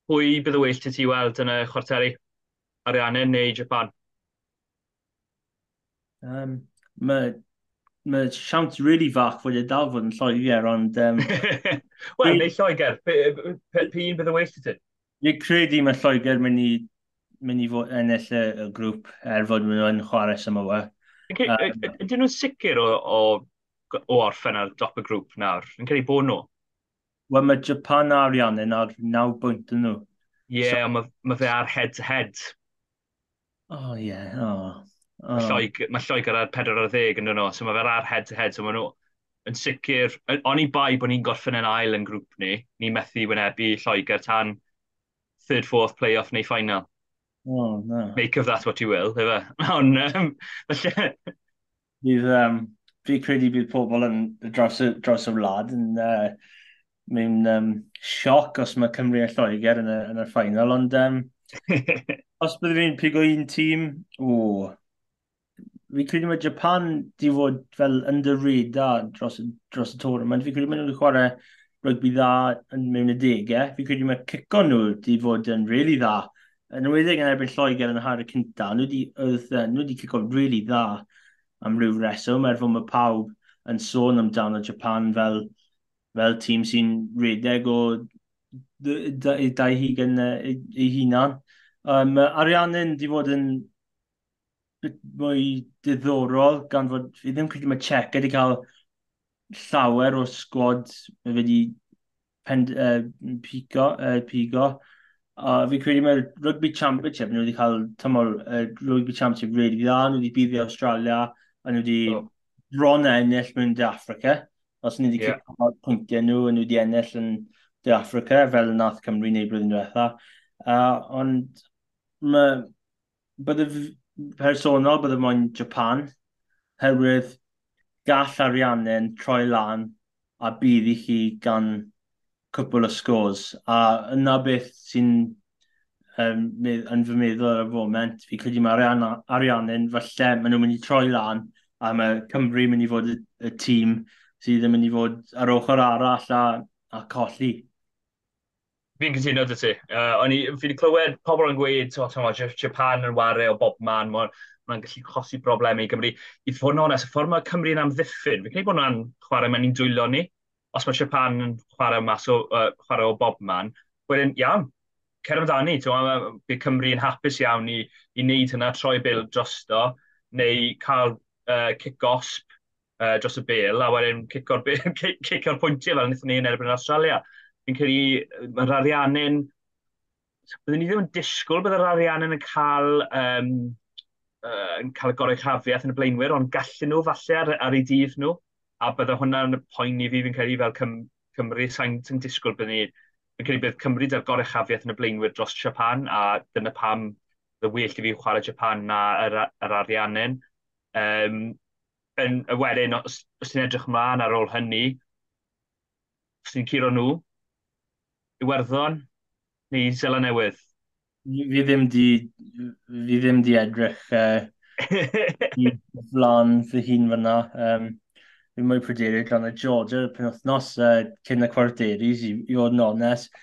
Pwy bydd y well ti weld yn y chwarteri? Arianna neu Japan? Um, mae mae siawns really fach fod y dal fod yn Lloegr, ond... Um, Wel, neu Lloegr, pyn bydd y well ti? Fi'n credu mae Lloegr mynd i, mynd i fod ennill y, y grŵp er fod maen nhw'n chwarae sy'n e. yma. Ydyn nhw'n sicr o, o, o orffen ar dop y grŵp nawr? Yn credu bod nhw? Wel, mae Japan arian yn ar 9 bwynt yn nhw. Ie, yeah, so... mae ma fe ar head-to-head. O, oh, ie. Yeah. Oh. Oh. Mae Lloegr ar 4 ar 10 yn nhw, so mae fe ar head-to-head. so mae nhw yn sicr, o'n i bai bod ni'n gorffen yn ail yn grŵp ni, ni methu wynebu Lloegr tan third, fourth playoff neu final. Oh, no. Make of that what you will, efe. Ond, um, felly... Bydd, um, fi credu bydd pobl yn dros y, dros y wlad yn uh, mewn um, sioc os mae Cymru a Lloegr yn y, yn y ffainal, ond um, os bydd fi'n pigo un tîm, o, fi credu mae Japan di fod fel under radar dros, dros y tournament, fi credu mae nhw'n chwarae rygbi dda yn mewn y degau. Fi'n credu mae cico nhw wedi fod yn really dda. Yn ymwedig yn erbyn Lloegr yn y har y cynta, nhw wedi cico really dda am ryw reswm, er fod mae pawb yn sôn amdano Japan fel, fel tîm sy'n redeg o eu dau hugen ei hunan. Um, Ariannu'n di fod yn bit mwy diddorol gan fod fi ddim credu mae Czech wedi cael llawer o sgwad mae wedi pend, uh, pigo, uh, pigo. Uh, fi credu mae'r Rugby Championship, nhw wedi cael tymor uh, Rugby Championship really dda, nhw wedi bydd i Australia, a nhw wedi oh. bron ennill mewn De Africa. Os nhw wedi yeah. cael pwyntiau nhw, nhw wedi ennill yn De Africa, fel yn nath Cymru neu blwyddyn diwetha. Uh, ond mae, bydde personol, bydde moyn Japan, herwydd gall ariannau'n troi lan a bydd i chi gan cwpl o scores. A yna beth sy'n um, yn fy meddwl ar y foment, fi credu mae ariannau'n falle, maen nhw'n mynd i troi lan a mae Cymru mynd i fod y, y tîm sydd yn mynd i fod ar ochr arall a, a colli. Fi'n cytuno dy ti. Uh, o'n i, fi wedi clywed pobl yn gweud, o, Japan yn wario o bob man, mae'n gallu chosi broblemau i Gymru. I fod yn onest, y ffordd mae Cymru yn amddiffyn, fi'n credu bod nhw'n chwarae mewn i'n dwylo ni. Os mae Japan yn chwarae mas o, uh, chwarae o bob man, wedyn iawn, cer amdani. Bydd Cymru yn hapus iawn i, i wneud hynna, troi bil drosto, neu cael uh, kick-osp uh, dros y bel, a wedyn cicio'r kick pwyntiau fel wnaethon ni yn erbyn Australia. Fi'n credu, mae'r ariannu'n... Byddwn ni ddim yn disgwyl bydd yr ariannu'n yn cael um, uh, yn cael y gorau chafiaeth yn y blaenwyr, ond gallen nhw falle ar, ar ei dydd nhw, a bydde hwnna'n poen i fi fi'n credu fel Cym Cymru, sa'n sa disgwyl bydd ni, fi'n credu bydd Cymru dy'r gorau chafiaeth yn y blaenwyr dros Japan, a dyna pam y well i fi chwarae Japan na yr, yr ariannin. Um, yn, y wedyn, os, os ti'n edrych ymlaen ar ôl hynny, os ti'n curo nhw, Iwerddon, neu Zela Newydd, fi ddim di, fi ddim di edrych uh, i flan fy hun fyna. Um, fi mwy pryderu gan y Georgia y penwthnos uh, cyn y cwarteris i, i fod yn onest.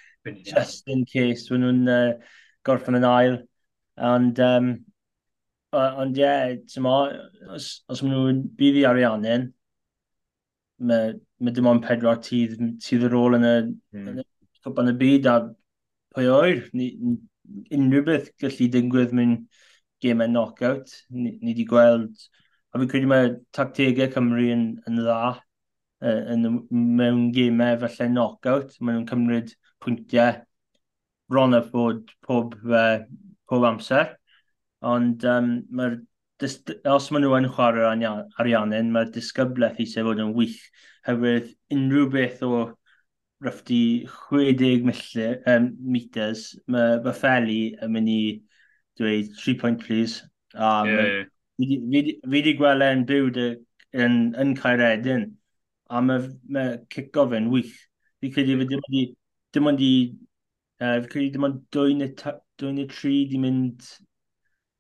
Just in case, wyn nhw'n uh, gorffen yn ail. And, um, uh, ond ie, yeah, tyma, os, os maen nhw'n bydd i ariannu'n, mae, mae dim ond pedwar tydd sydd ar ôl yn y, mm. yn y, yn y byd a pwy oer, ni, unrhyw beth gallu digwydd mewn gemau knock-out. Ni, ni wedi gweld, a fi'n credu mae tactegau Cymru yn, yn dda uh, yn, mewn gemau falle knockout. Maen nhw'n cymryd pwyntiau bron a bod pob, uh, pob amser. Ond um, mae'r os maen nhw yn chwarae'r ariannin, mae'r disgyblaeth i sef fod yn wych, hefyd unrhyw beth o rhyfdi 60 milltir, um, meters, mae ma yn mynd i dweud 3 point please. Um, yeah, yeah. Fi wedi gweld e'n byw yn, yn Caeredin, a mae ma cico fe'n wych. Fi credu fe dim ond i, dim ond i, uh, fi credu dim ond 2 neu 3 di mynd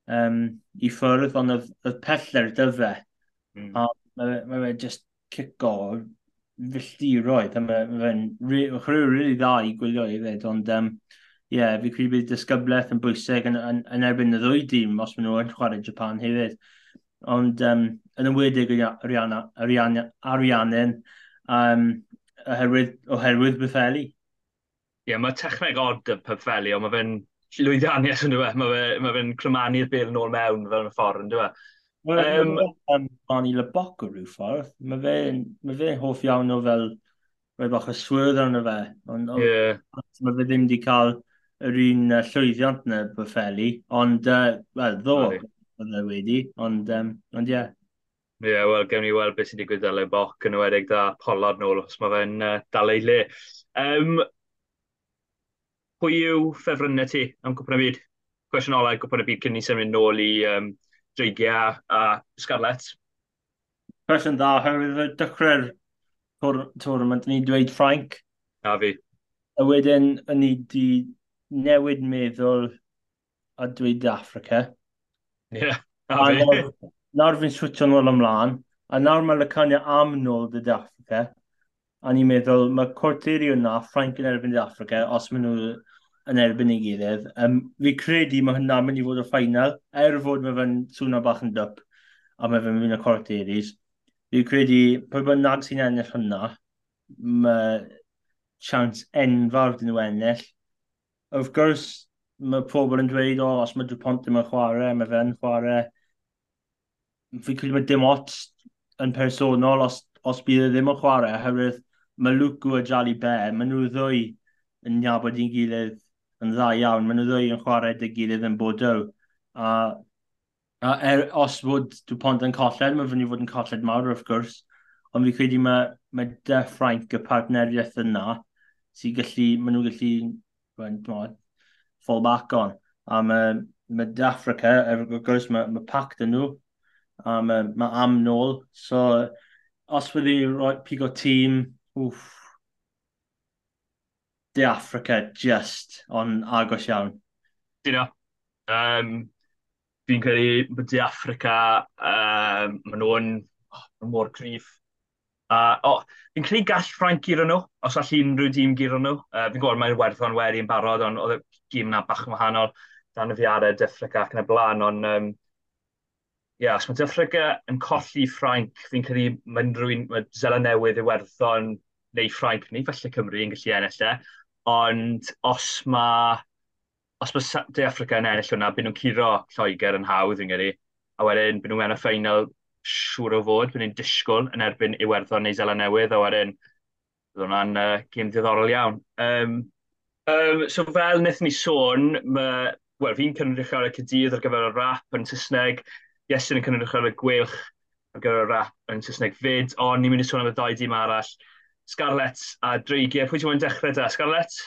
um, i ffwrdd, ond oedd peller dyfa. Mm. A mae ma fe just cico filltiroedd, a mae fe'n chwrw rili dda i gwylio i fyd, ond um, yeah, fi credu bydd disgyblaeth yn bwysig yn, yn, yn erbyn y ddwy dîm os maen nhw yn chwarae Japan hefyd. Ond um, yn ymwedig Ariana, Ariana, Arianin, um, oherwydd, oherwydd Betheli. Ie, yeah, mae techneg odd y Betheli, ond mae fe'n llwyddiannus yn dweud. Mae fe'n ma fe, ma fe crymanu'r bil yn ôl mewn fel yn y ffordd, yn dweud. Yym, um, Barney Leboc o rhyw ffordd. Mae fe'n ma fe hoff iawn o fel rhoi bach o swyrdd arno fe. Ond on, yeah. mae fe ddim wedi cael yr un uh, llwyddiant na Buffeli. Ond, uh, wel, ddo, oedd e wedi. Ond, um, ond ie. Yeah. Ie, yeah, wel, gewn ni weld beth sy'n digwydd â boc yn ywedig da polod nôl os mae fe'n uh, dal ei le. Um, pwy yw ffefrynnau ti am gwpan y byd? Cwestiwn olau gwpan y byd cyn ni symud nôl i um, dreigiau a Scarlett. Cwestiwn dda, oherwydd y dechrau'r tournament, ni dweud Frank. A fi. A wedyn, o'n ni di newid meddwl a dweud Africa. Ie, yeah, a fi. Nawr fi'n switcho nôl ymlaen, a nawr mae lycania am nôl dy Africa. A ni'n meddwl, mae Corterio na Frank yn erbyn dy Africa, os maen nhw yn erbyn ei gilydd. Um, fi credu mae hynna'n mynd i fod y ffainal, er fod mae fe'n swno bach yn dyp, a mae fe'n mynd y Cort Eris. Fi credu, pwy bynnag sy'n ennill hynna, mae chance enfawr dyn nhw ennill. Of course, mae pobl yn dweud, o, os mae Dupont ddim yn chwarae, mae fe'n chwarae. Fi credu mae dim ots yn personol os, os bydd e ddim yn chwarae, oherwydd mae Luke a Jali Be, maen nhw ddwy yn nabod i'n gilydd yn dda iawn. Maen nhw ddwy yn chwarae dy gilydd yn bodol. A, a er, os fod dwi pont yn colled, mae fyny fod yn colled mawr wrth gwrs. Ond fi credu mae, mae dy Ffrainc y partneriaeth yna sy'n gallu, maen nhw'n gallu fall back on. A mae, mae De Africa, er, wrth gwrs, mae, mae pact yn nhw. A mae, mae am nôl. So, os fyddi roi pigo tîm, wff, De Africa just on agos iawn. Dino. Um, Fi'n credu bod De Africa, um, maen nhw'n oh, mor cryf. Uh, oh, Fi'n credu gall Frank gyro nhw, os all unrhyw dîm gyro nhw. Uh, Fi'n gwybod mae'n werthon wedi yn barod, ond oedd y gym na bach yn wahanol dan y fiarau De Africa ac yn y blaen, ond um, Ie, yeah, os mae Dyffryga yn colli Ffrainc, fi'n credu mae'n rhywun, mae Zela Newydd i werthon neu Ffrainc ni, felly Cymru yn gallu ennill e. Ond os mae os mae De Africa yn ennill hwnna, byd nhw'n curo Lloegr yn hawdd fi'n Nghymru, a wedyn byd nhw'n mewn y ffeinal siŵr o fod, byd nhw'n disgwyl yn erbyn Iwerddon neu Zela Newydd, a wedyn bydd hwnna'n uh, gym ddiddorol iawn. Um, um, so fel wnaethon ni sôn, mae, wel, fi'n cynrych ar y cydydd ar gyfer y rap yn Saesneg, Iesyn yn cynrych ar y gwylch ar gyfer y rap yn Saesneg fyd, ond ni'n mynd i sôn am y ddau dîm arall Scarlett a Dreigiau. Pwy ti'n mwyn dechrau da, Scarlett?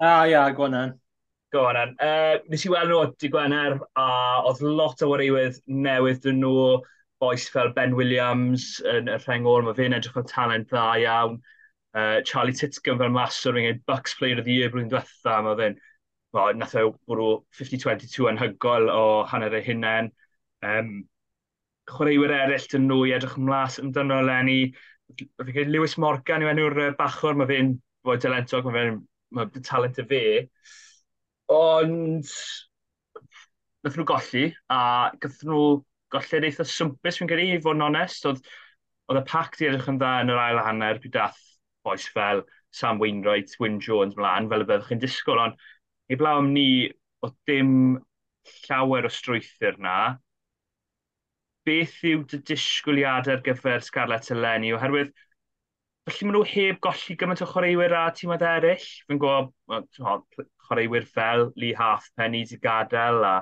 Ah, ia, yeah, Gwanan. Gwanan. Uh, nes i weld nhw di Gwener, a oedd lot o wareiwydd newydd dyn nhw, boes fel Ben Williams yn y rhengol, mae fe'n edrych o talent dda iawn. Uh, Charlie Titcomb fel master yn gwneud Bucks Player of the Year blwyddyn diwetha, mae fe'n well, nath o e bwrw 50-22 anhygol o hanner ei hunain. Um, chwaraewyr eraill dyn nhw i edrych ymlaen amdano Lenny fi'n credu Lewis Morgan yw enw'r bachwr, mae fe'n fwy talentog, mae fe'n mae talent y fe. Ond, nath nhw golli, a gath nhw golli'n eitha swmpus, fi'n credu, i fod yn onest. Oedd, oedd y pac di edrych yn dda yn yr ail hanner, pryd dath boes fel Sam Wainwright, Wyn Jones mlaen, fel y byddwch chi'n disgwyl, ond i blaw am ni, oedd dim llawer o strwythyr na beth yw dy disgwyliadau ar gyfer Scarlett eleni? Oherwydd, felly maen nhw heb golli gymaint o chwaraewyr a tîmad eraill. Fy'n gwybod chwaraewyr fel Lee Halfpenny wedi gadael a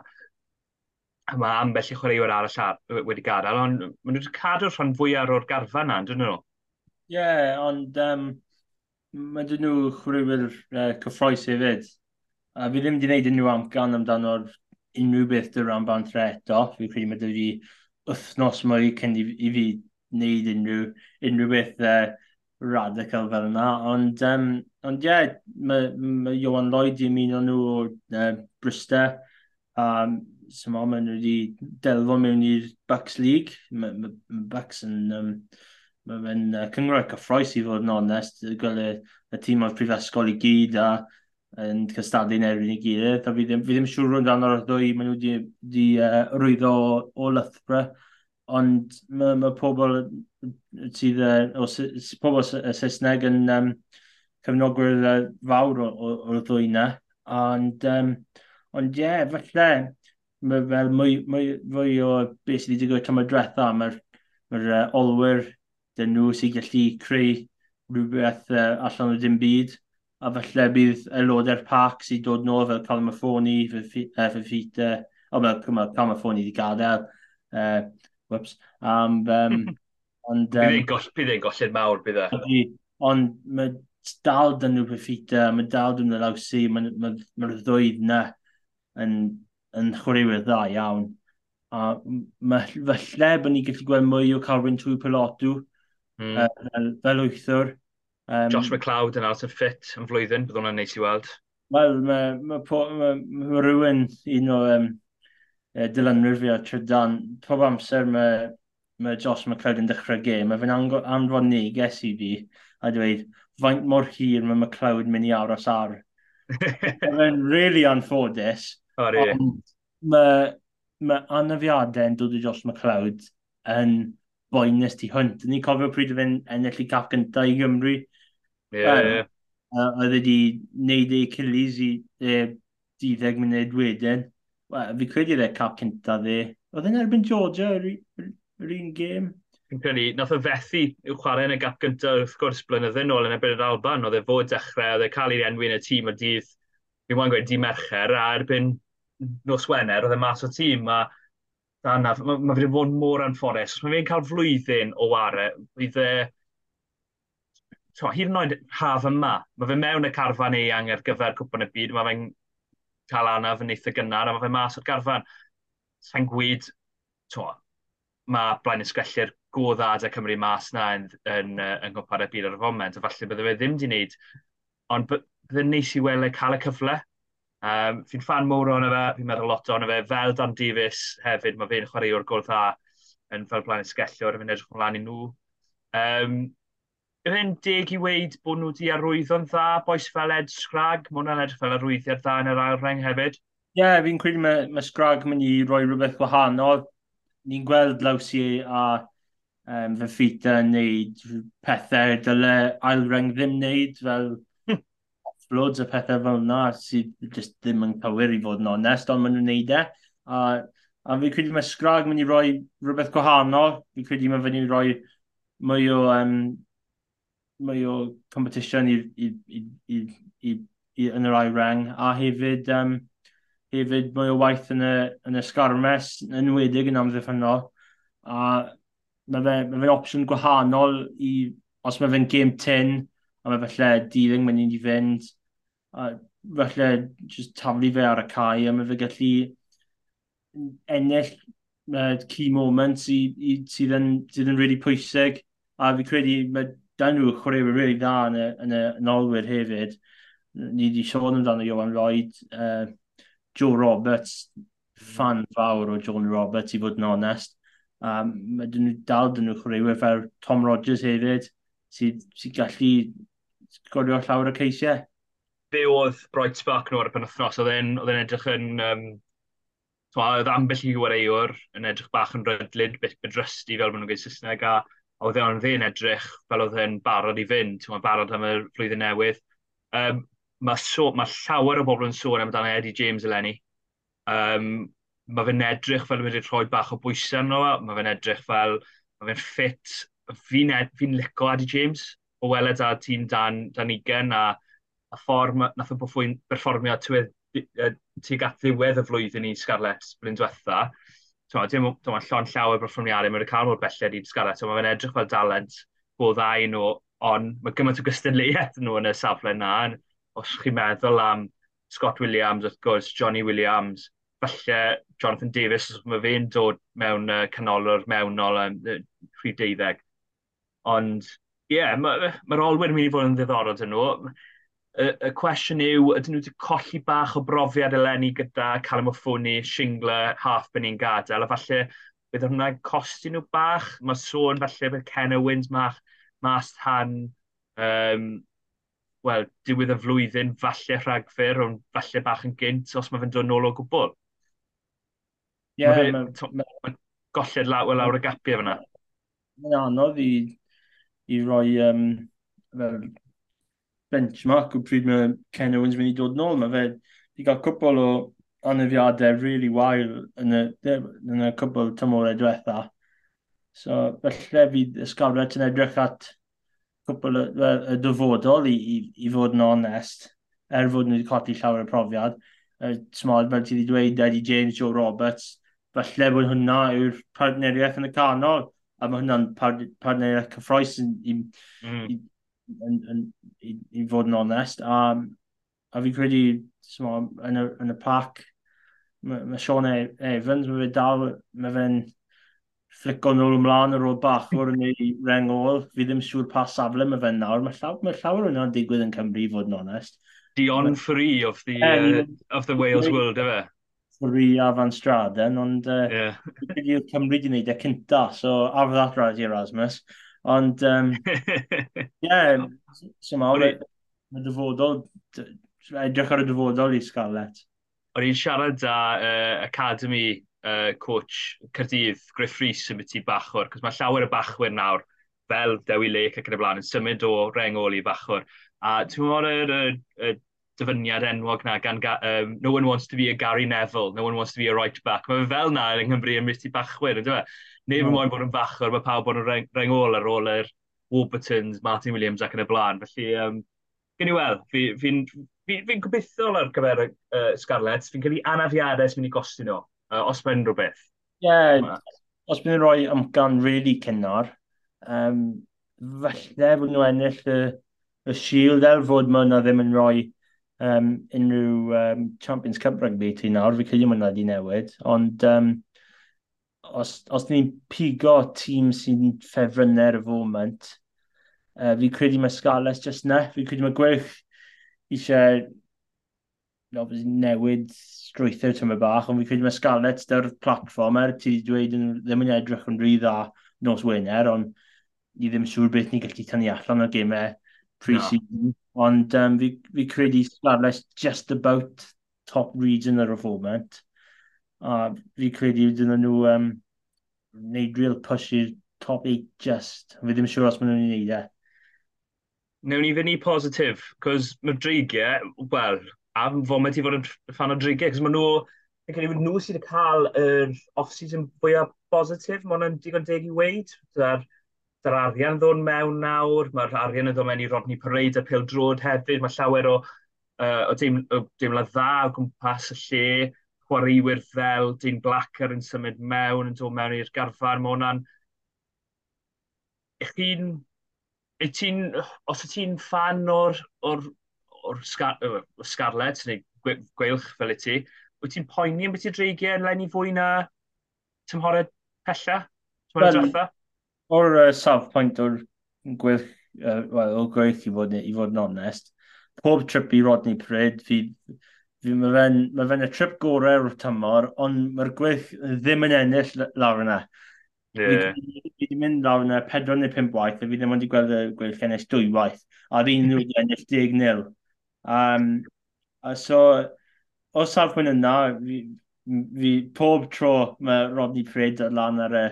a mae ambell i chwaraewyr arall ar, wedi gadael, ond maen nhw wedi cadw rhan fwyaf o'r garfa na, dyn nhw? Ie, yeah, ond um, mae dyn nhw chwaraewyr uh, cyffroes hefyd. A fi ddim wedi gwneud unrhyw amcan amdano'r unrhyw beth dy ran bant tre eto. Fi'n credu mae dy fi wythnos mwy cyn i, i fi wneud unrhyw, unrhyw beth uh, radical fel yna. Ond, um, ond ie, yeah, mae ma Johan Lloyd i'n un o'n nhw o uh, Bristol. Um, Samo, maen nhw wedi delfo mewn i'r Bucks League. Mae ma, ma Bucks yn... Um, Mae fe'n uh, cyngor cyffroes i fod yn onest, gweld y, y tîm o'r prifysgol i gyd a yn cystadlu'n erbyn i gilydd. A fi ddim, fi ddim siŵr o'n dan o'r ddwy, maen nhw wedi, wedi uh, rwyddo o, o Lythbra. Ond mae ma pobl sydd, o pobl Saesneg yn um, cefnogwyr fawr o'r ddwy na. Ond, um, ond ie, yeah, falle, mae fel mwy, mwy, mwy o beth sydd wedi digwydd tam o dretha, mae'r ma uh, olwyr dyn nhw sy'n gallu creu rhywbeth uh, allan o dim byd a falle bydd aelodau'r parc sydd dod nôl fel Calum Affoni, Fafita, o fel Calamafoni wedi gadael. Uh, whoops. Um, um, ond, um, bydd e'n golled mawr bydd e. Ond mae dal dyn nhw Fafita, mae dal dyn nhw lawsi, mae'r ma, ma ddwy na yn, yn chwaraewyr dda iawn. A mae falle bod ni'n gallu gweld mwy o Calvin Twy Pelotw mm. uh, fel, fel wythwr. Um, Josh McLeod yn Alton Fit yn flwyddyn, bydd hwnna'n neis i weld. Wel, mae ma, ma, ma rhywun un o um, dilynwyr fi o Trydan, pob amser mae ma Josh McLeod yn dechrau gêm, mae fe'n anfon neges i fi a dweud, faint mor hir mae McLeod mynd i aros ar. mae'n really anffodus. O, really. Mae ma anafiadau yn dod i Josh McLeod yn boenus ti hwnt. Ni'n cofio pryd o fe'n ennill i cap gyntaf i Gymru Ie, ie. Oedd wedi wneud ei cilis i e, ddiddeg munud wedyn. Fi credu dde cap cynta dde. Oedd yn erbyn Georgia yr un gêm. Fi'n credu, nath o fethu i'w chwarae yn y gap gynta wrth gwrs blynyddoedd nôl yn erbyn yr Alban. Oedd e fod dechrau, oedd e cael ei enwi yn y tîm o dydd, Fi'n wain gweud, di mercher, a erbyn nos Wener, oedd e mas o tîm. A Anna, mae ma fi wedi bod mor anffodus. Os Mae fe'n cael flwyddyn o ware, bydd e so, hyd yn oed haf yma, mae fe mewn y carfan eang ar gyfer cwpan y byd, mae fe'n cael anaf yn eitha gynnar, a mae fe mas o'r carfan. Sa'n gwyd, to, mae blaen ysgellir goddad dda Cymru mas na yn, yn, yn, yn gwmpar y byd ar y foment, a falle bydde fe ddim wedi wneud, ond bydde neis i wele cael y cyfle. Um, fi'n fan mowr o'n fe, fi'n meddwl lot o'n fe, fel Dan Davies hefyd, mae fe'n chwarae o'r gwrdd dda yn fel blaen ysgelliwr, fi'n edrych ymlaen i nhw. Um, yr un deg i weid bod nhw wedi arwyddo'n dda, boes fel Ed Scrag, mae hwnna'n edrych fel arwyddiad dda yn yr ail reng hefyd. Ie, yeah, fi'n credu mae, mae Scrag mynd i roi rhywbeth gwahanol. Ni'n gweld lawsi a um, fy ffita yn neud pethau dyle ail reng ddim neud, fel hmm. offloads a pethau fel yna sydd just ddim yn cywir i fod yn onest, ond maen nhw'n neud e. A, a fi'n credu mae Scrag mynd i roi rhywbeth gwahanol. Fi'n credu mae fynd i roi mwy o um, mwy o competition i, i, i, i, i, i yn yr ai rang, a hefyd, um, hefyd mwy o waith yn y, yn y sgarmes, yn wedig yn amddiffynol, a mae fe, mae fe opsiwn gwahanol i, os mae fe'n game 10, a mae falle dealing mae'n mynd i fynd, a falle just taflu fe ar y cae, a mae fe gallu ennill uh, key moments sydd yn, sydd yn really pwysig, a fi credu mae Dan nhw chwaraewyr rili really da yn y, yn y nolwyr hefyd. Ni wedi sôn amdano Johan Lloyd, uh, Joe Roberts, fan fawr o John Roberts i fod yn onest. Um, mae dyn nhw dal dyn nhw chwaraewyr fel Tom Rogers hefyd, sydd sy gallu gorio llawer o ceisiau. Be oedd bright spark nhw ar y penwthnos, oedd e'n edrych yn... Um, oedd ambell i wareiwr yn edrych bach yn rydlyd, beth bedrysti fel maen nhw'n gweud Saesneg, a oedd e'n fe'n edrych fel oedd e'n barod i fynd, ti'n barod am y flwyddyn newydd. Um, mae so, ma llawer o bobl yn sôn amdano Eddie James eleni. Um, mae fe'n edrych fel wedi rhoi bach o bwysau arno, mae fe'n edrych fel, mae fe'n ffit. Fi'n fi lico Eddie James o weled a tîm dan, dan 20 a, a ffordd nath o'n perfformio tuag at ddiwedd y flwyddyn i Scarlett blyn diwetha. Tewa, dim tewa, llon llawer o'r mae'n cael mor belled i ddysgara. So mae'n edrych fel dalent go ddau nhw, ond mae gymaint o gystadleuaeth nhw yn y safle yna. Os chi'n meddwl am Scott Williams, wrth gwrs, Johnny Williams, falle Jonathan Davis, os mae fe'n dod mewn uh, canolwr mewnol um, 30. Ond, ie, yeah, mae'r ma, ma olwyr yn mynd i fod yn ddiddorol dyn nhw y, y cwestiwn yw, ydyn nhw wedi colli bach o brofiad eleni gyda Callum O'Ffwni, Shingler, half byn ni'n gadael, a falle bydd hwnna'n costi nhw bach. Mae sôn falle bydd Ken Owens mach, mas tan um, wel, diwedd y flwyddyn, falle rhagfyr, ond falle bach yn gynt os mae fe'n dod nôl o gwbl. Ie, yeah, mae'n ma, golled lawr, lawr y gapiau fyna. Mae'n anodd i, i roi um, fel benchmark o pryd mae Ken Owens mynd i dod nôl. Mae fe wedi cael cwbl o anafiadau really wael yn y, yn y cwbl tymorau diwetha. So, felly fydd ysgafrau yn edrych at cwbl y, y, dyfodol i, i, i fod yn onest, er fod nhw wedi codi llawer o profiad. Uh, Smod, fel ti wedi dweud, Eddie James, Joe Roberts, falle bod hwnna yw'r partneriaeth yn y canol, a mae hwnna'n partneriaeth cyffroes i, hmm. i, mm. i, yn, yn, i, i fod yn onest. A, a fi credu, mo, yn, y, yn y pac, mae ma Sean e, Evans, mae fe dal, mae fe'n flico nôl ymlaen ar ôl bach o'r neu rengol. Fi ddim siŵr pa safle mae fe'n nawr. Mae llawer, ma llawer yna'n digwydd yn Cymru, i fod yn onest. Dion Free of the, uh, of the Wales World, efe? Free a Van Straden, ond uh, yeah. Cymru wedi gwneud e cynta, so after that, Razi Erasmus. Ond, um, yeah, sy'n mawr, y dyfodol, edrych ar y dyfodol i Scarlett. O'n i'n siarad â uh, Academy uh, coach Cyrdydd, Griff Rhys, yn byti bachwr, cos mae llawer y bachwyr nawr, fel Dewi Lake ac yn y blaen, yn symud o rengol i bachwr. A ti'n gwybod y, y, y, dyfyniad enwog na gan um, no one wants to be a Gary Neville, no one wants to be a right back. Mae fel na yng Nghymru yn Misty Bachwyr, ynddo fe? Neb yn mm. moyn bod yn fachwr, mae pawb bod yn reng, rengol ar ôl yr Warburtons, Martin Williams ac yn y blaen. Felly, um, gen i weld, fi'n fi, fi, fi, fi gobeithio ar gyfer uh, Scarlett, fi'n cael ei anafiadau sy'n mynd i gosti nhw, uh, os mae'n rhywbeth. Ie, yeah, os bydd rhoi amgan really cynnar, um, falle bod nhw ennill y, y shield er fod mae yna ddim yn rhoi um, unrhyw um, Champions Cup rugby ti nawr, fi credu hwnna wedi newid, ond um, os, os ni'n pigo tîm sy'n ffefrynner y foment, uh, fi credu mae Scarlett just na, fi credu mae gwerth eisiau no, newid strwythau tyma bach, ond fi credu mae Scarlett dy'r platform er ti wedi dweud yn, ddim yn edrych yn rhy dda nos Wener, ond ni ddim siŵr beth ni'n gallu tynnu allan o'r gemau pre-season. No. Ond um, fi, fi credu Scarlett just about top region ar y foment. A fi credu dyn nhw um, wneud real push i'r top 8 just. Fi ddim siŵr os maen nhw'n ei wneud e. Newn ni fynd i positif, cos mae dreigiau, wel, a fo mae ti fod yn fan o dreigiau, cos maen nhw, yn cael credu nhw sydd wedi cael yr off-season fwyaf positif, mae hwnna'n digon deg i weid, yr arian ddod mewn nawr, mae'r arian yn ddod mewn i Rodney Parade a Pil Drod hefyd, mae llawer o, uh, o deimlad dda o gwmpas y lle, chwaraewyr fel Dean Blacker yn symud mewn, yn dod mewn i'r garfan, mae hwnna'n... Ych chi'n... Ti os y ti'n fan o'r, or, or Scar Scarlet, neu Gweilch fel y ti, wyt ti'n poeni am beth i'r dreigiau yn lenni fwy na tymhored pella? Well, O'r uh, safpwynt o'r gwerth, uh, well, o'r gwerth i fod, i fod yn onest, pob trip i Rodney Pryd, fi, fi mae fe'n ma fe y trip gorau o'r tymor, ond mae'r gwerth ddim yn ennill lawr yna. Yeah. Fi wedi mynd lawr yna 4 neu 5 waith, a fi ddim wedi gweld y gwerth ennill 2 waith, a fi nhw wedi ennill 10 nil. Um, a so, o safpwynt yna, fi, fi pob tro mae Rodney Pryd lan ar y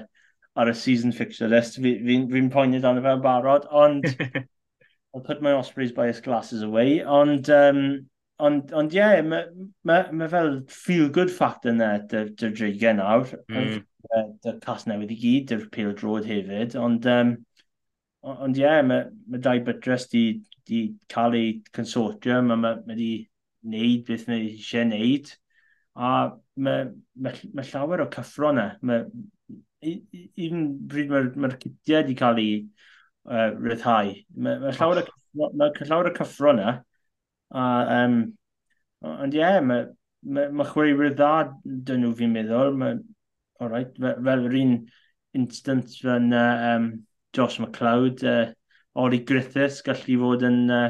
ar y season fixture list. Fi'n fi, fi, fi poeni dan y fe'n barod, ond I'll put my Ospreys bias glasses away. Ond, um, ond, ond ie, yeah, mae ma, ma fel feel-good factor yna, e, dy, dy dreigen nawr. Mm. Dy cas newydd i gyd, dy'r pil drod hefyd. Ond, um, ond ie, yeah, mae ma dau bytres di, di cael ei consortium, a mae ma di wneud beth mae eisiau wneud. A mae ma, ma llawer o cyffro yna. E. Mae even bryd mae'r ma cytiau wedi cael ei uh, ryddhau, mae ma llawer, oh. ma llawer y cyffro yna, a, um, ond ie, yeah, mae ma, ma chwaraewyr dda dyn nhw fi'n meddwl, ma, all right, fel, fel yr un instant fan uh, um, Josh McLeod, uh, Ori Griffiths gallu fod yn uh,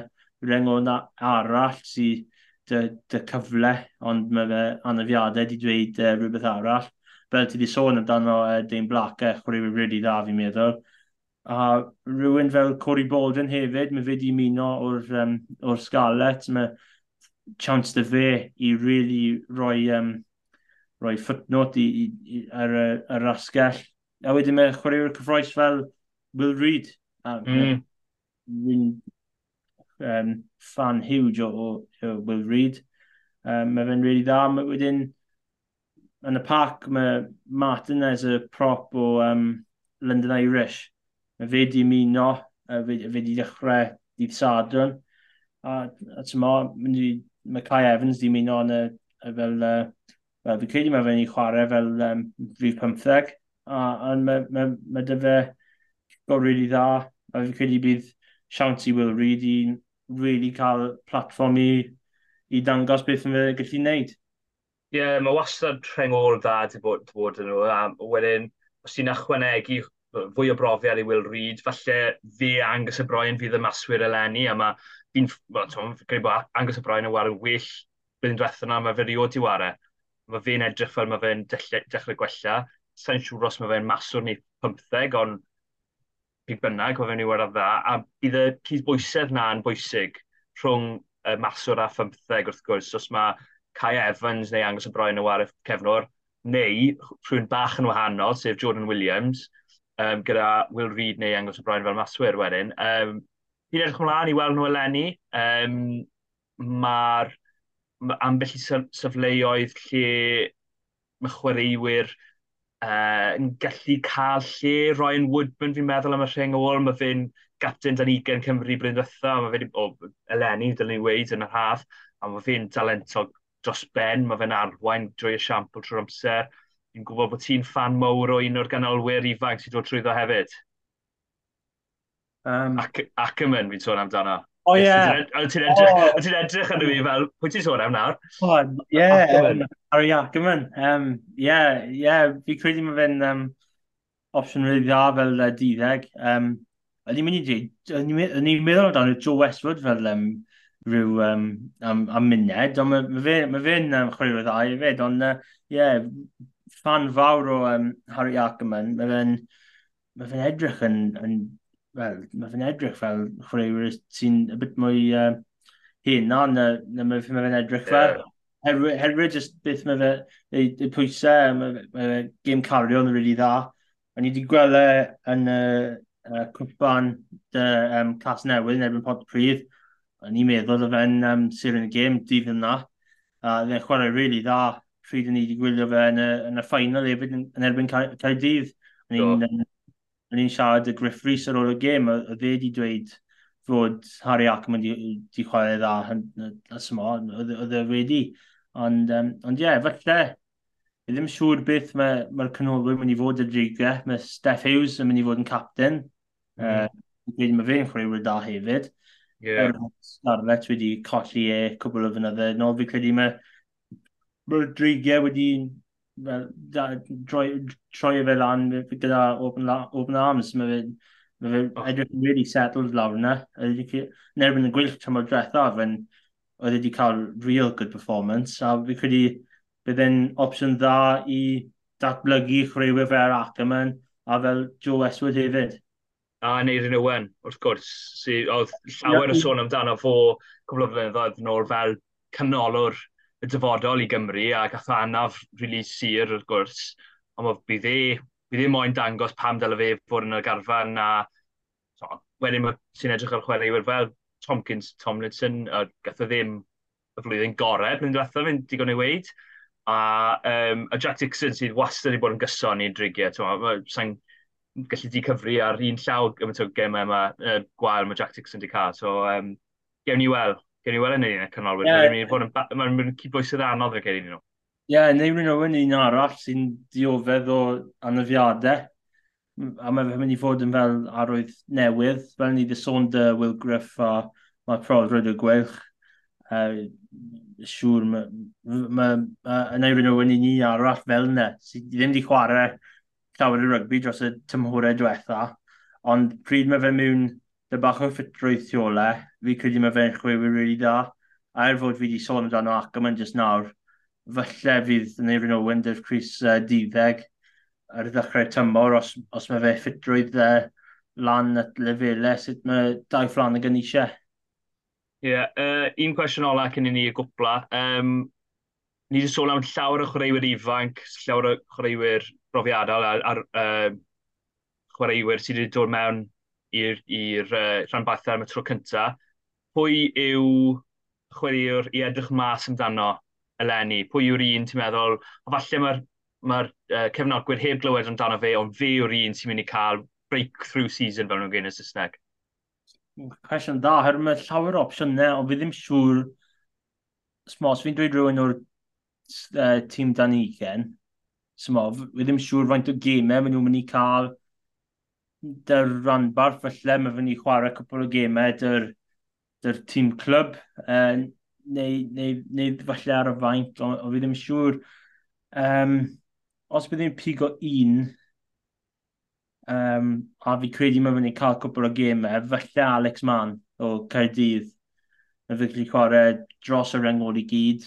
rengon arall sydd dy, dy cyfle, ond mae fe anafiadau wedi dweud uh, rhywbeth arall fel ti di sôn amdano uh, Dane Black, eh, uh, chwaraewyr really dda fi'n meddwl. A rhywun fel Cory Bolden hefyd, mae fe di muno o'r, um, or Scarlett, mae chance dy fe i really roi, um, roi footnote i, i, i, ar, y, ar asgell. A wedyn mae chwaraewyr cyffroes fel Will Reid. Mm. Um, fan huge o, o, o Will Reid. Um, mae fe'n really dda. Mae Wedyn, yn y parc mae Martinez y prop o um, London Irish. Mae fe di muno, fe, fe di dechrau dydd Sadwn. A, a tyma, mae Kai Evans di muno yn y, y fel, uh, fel fi credu mae fe'n ei chwarae fel um, rhif 15. A, a mae, mae, mae dy fe go really dda. A fi credu bydd siawns i Will Reed i'n really cael platform i, i dangos beth yn fe gallu wneud. Ie, yeah, mae wastad rhengor dda di bod, di bod yn nhw. A wedyn, os ti'n achwanegu fwy o brofiad i Will Reid, falle fi Angus y Broen fydd y maswyr eleni, a mae fi'n credu bod Angus y Broen yn wario well blwyddyn diwethaf yna, mae fe riod i wario. E. Mae fe'n edrych fel mae fe'n dechrau gwella. Sa'n siŵr os mae fe'n maswr neu 15, ond pig bynnag, mae fe'n i wario dda. A bydd y cydbwysedd na yn bwysig rhwng y maswr a 15 wrth gwrs, os mae Kai Evans neu Angus y Broen o ar y cefnwr, neu rhywun bach yn wahanol, sef Jordan Williams, um, gyda Will Reid neu Angus y Broen fel maswyr wedyn. Um, Fi'n edrych ymlaen i weld nhw eleni. Um, Mae'r ma ambell i sefleoedd lle mae chwaraewyr uh, yn gallu cael lle. Ryan Woodman, fi'n meddwl am y rheng ôl, mae fe'n gapten dan 20 Cymru blwyddyn ddiwetha, mae fe'n, o, eleni, dylen ni weid yn yr haf, a mae fe'n talentog dros ben, mae fe'n arwain drwy y siampl trwy'r amser. Fi'n gwybod bod ti'n fan mawr o un o'r ganolwyr ifanc sy'n dod trwyddo hefyd. Um, ac, Ackerman, fi'n sôn amdano. O ie. Oedd ti'n edrych, oh. ti'n edrych yn fi fel, pwy ti'n sôn am nawr? O, ie. Harry Ackerman. Um, ie, ie. Fi credu mae fe'n um, opsiwn rili dda fel uh, diddeg. Um, Ydy'n mynd i dweud, o'n i'n meddwl amdano Joe Westwood fel um, rhyw um, am, am muned, ond mae ma fe, ma fe um, chwarae o ddau hefyd, ond ie, uh, yeah, fan fawr o um, Harry Ackerman, mae fe'n ma fe edrych yn, yn wel, mae fe'n edrych fel chwaraewyr sy'n y bit mwy uh, hyn na, na, na mae fe'n ma fe edrych fel. Yeah. Herwydd jyst beth mae fe, ei, ei pwysau, mae fe gêm cario yn rili really dda. O'n i wedi gweld e yn y uh, cwpan dy um, Cas Newydd yn erbyn Pot Pryd, O'n i'n meddwl o fe'n um, sir yn y gêm dydd yna. A uh, fe'n chwarae rili really dda pryd yn ni wedi gwylio fe yn y, yn y ffainal hefyd yn, erbyn Caerdydd. O'n i'n siarad y Griff Rhys ar ôl y gêm, a, fe wedi dweud fod Harry Ackman wedi chwarae dda as symo, oedd e wedi. Ond, um, ond ie, yeah, falle, i ddim siŵr beth mae'r mae canolwyr mynd i fod y drigau. Mae Steph Hughes yn mynd i fod yn captain. Mm. Uh, mae fe'n chwarae da hefyd. Yeah. Scarlett wedi colli e cwbl o fynydde. No, fi credu mae Rodrigia wedi well, da, troi, troi fe lan gyda open, open arms. Mae fe, ma fe oh. edrych yn really settled lawr yna. Nerbyn y gwyll tymor drethaf, oedd wedi cael real good performance. A fi credu bydd e'n opsiwn dda i datblygu chwaraewyr fel Ackerman a fel Joe Westwood hefyd a Neirin Owen, wrth gwrs, sydd oedd llawer o sôn amdano fo cwbl o flynyddoedd yn fel canolor y dyfodol i Gymru a gath anaf rili really sir wrth gwrs, ond bydd e, bydd e moyn dangos pam dyle fe fod yn y garfan a so, wedyn mae sy'n edrych ar chwaraewyr fel Tomkins Tomlinson, a gath o ddim y flwyddyn gorau, blwyddyn diwethaf fi'n digon ei weid, a, um, a Jack Dixon sydd wastad wedi bod yn gyson i'n drigiau, sa'n gallu di cyfri ar un llaw am y gemau yma, uh, gwael mae Jack Dixon di cael. So, um, gewn ni weld. Gewn ni weld yn un y canolwyr. Yeah. Mae'n mynd yn, ma anodd fe gewn ni nhw. Ie, yeah, neu rhywun o'n un arall sy'n diofedd o anafiadau. A mae fe'n mynd i fod yn fel arwydd newydd, fel ni ddysôn dy Will Griff a mae proddryd y gwelch. Uh, siŵr, mae ma, ma, uh, Neirin Owen un arall fel yna, sydd ddim wedi chwarae llawer o rygbi dros y tymhorau diwetha, ond pryd mae fe mewn dy bach o ffitrwydd thiole, fi credu mae fe'n chwewyr really da. A er fod fi wedi sôn amdano ac yma'n jyst nawr, falle fydd yn Eirin Owen dy'r Cris uh, Diddeg ar y ddechrau tymor os, os mae fe ffitrwydd uh, lan at lefelau sut mae dau fflan y gan eisiau. Ie, yeah, uh, un cwestiwn ola cyn i ni y gwpla. Um, ni wedi sôn am llawer o chwaraewyr ifanc, llawer o chwaraewyr brofiadol ar, ar uh, chwaraewyr sydd wedi dod mewn i'r uh, rhanbarthau am y tro cyntaf. Pwy yw chwaraewr i edrych mas amdano eleni? Pwy yw'r un ti'n meddwl, o falle mae'r mae uh, cefnogwyr heb glywed amdano fe, ond fe yw'r un sy'n mynd i cael breakthrough season fel nhw'n gwneud yn Saesneg? Cwestiwn da, her mae llawer o opsiynau, ond fi ddim siŵr, smos, fi'n dweud rhywun o'r uh, tîm dan ugen, Smo, fi ddim siŵr faint o gemau maen nhw'n mynd i cael. Dy'r ranbarth felly mae fynd i chwarae cwpl o gemau dy'r dy'r tîm clwb uh, neu, neu, neu falle ar y faint o, o fi ddim siŵr. Um, os bydd ni'n pigo un um, a fi credu mae fynd i cael cwpl o gemau felly Alex Mann o Caerdydd. Mae fi'n gallu chwarae dros y rengol i gyd.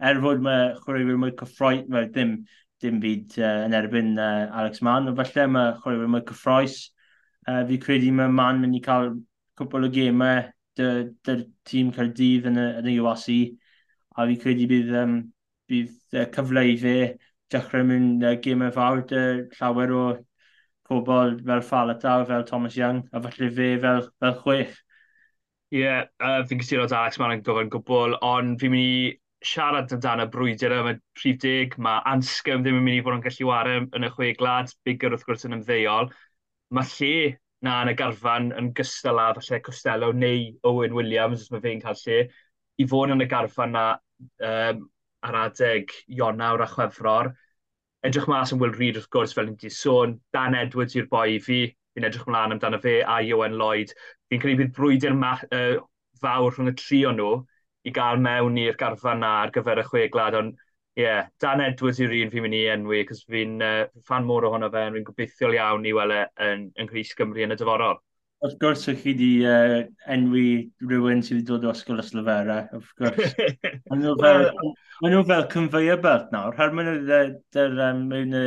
Er fod mae chwaraewyr mwy cyffroes, well, ddim, dim byd uh, yn erbyn uh, Alex Mann. Ond falle mae chwaraewyr mae cyffroes. Uh, fi credu mae Mann mynd i cael cwpl o gemau dy'r dy tîm Cardydd yn y, yn y UAC. A fi credu bydd, um, bydd uh, cyfle i fe dechrau mewn uh, gemau fawr dy llawer o pobl fel Falataw, fel Thomas Young, a falle fe fel, fel chwech. Ie, yeah, uh, fi'n gysylltu Alex Mann yn gofyn gwbl, ond fi'n mynd i siarad amdano brwydr yma prif dig, mae Anscom ddim yn mynd i fod yn gallu wario yn y chwe glad, bigger wrth gwrs yn ymddeol. Mae lle na yn y garfan yn gystal â falle Costello neu Owen Williams, os mae fe'n cael lle, i fod yn y garfan na um, ar adeg Ionawr a Chwefror. Edrych mas yn Will Reid wrth gwrs fel ni wedi sôn, Dan Edwards i'r boi i fi, fi'n edrych mlaen amdano fe a Iwan Lloyd. Fi'n credu bydd brwydr uh, fawr rhwng y tri o nhw, i gael mewn i'r garfan na ar gyfer y chwe glad, ond ie, yeah, Dan Edwards yw'r un fi'n mynd i enwi, cos fi'n uh, fan môr ohono fe, fi'n gobeithiol iawn i weld yn, yn Cris Gymru yn y dyforol. Wrth gwrs, ych chi wedi uh, enwi rhywun sydd wedi dod o ysgol Yslyfera, wrth gwrs. Maen nhw fel, well, nhw fel conveyor belt nawr. her maen nhw um, mewn y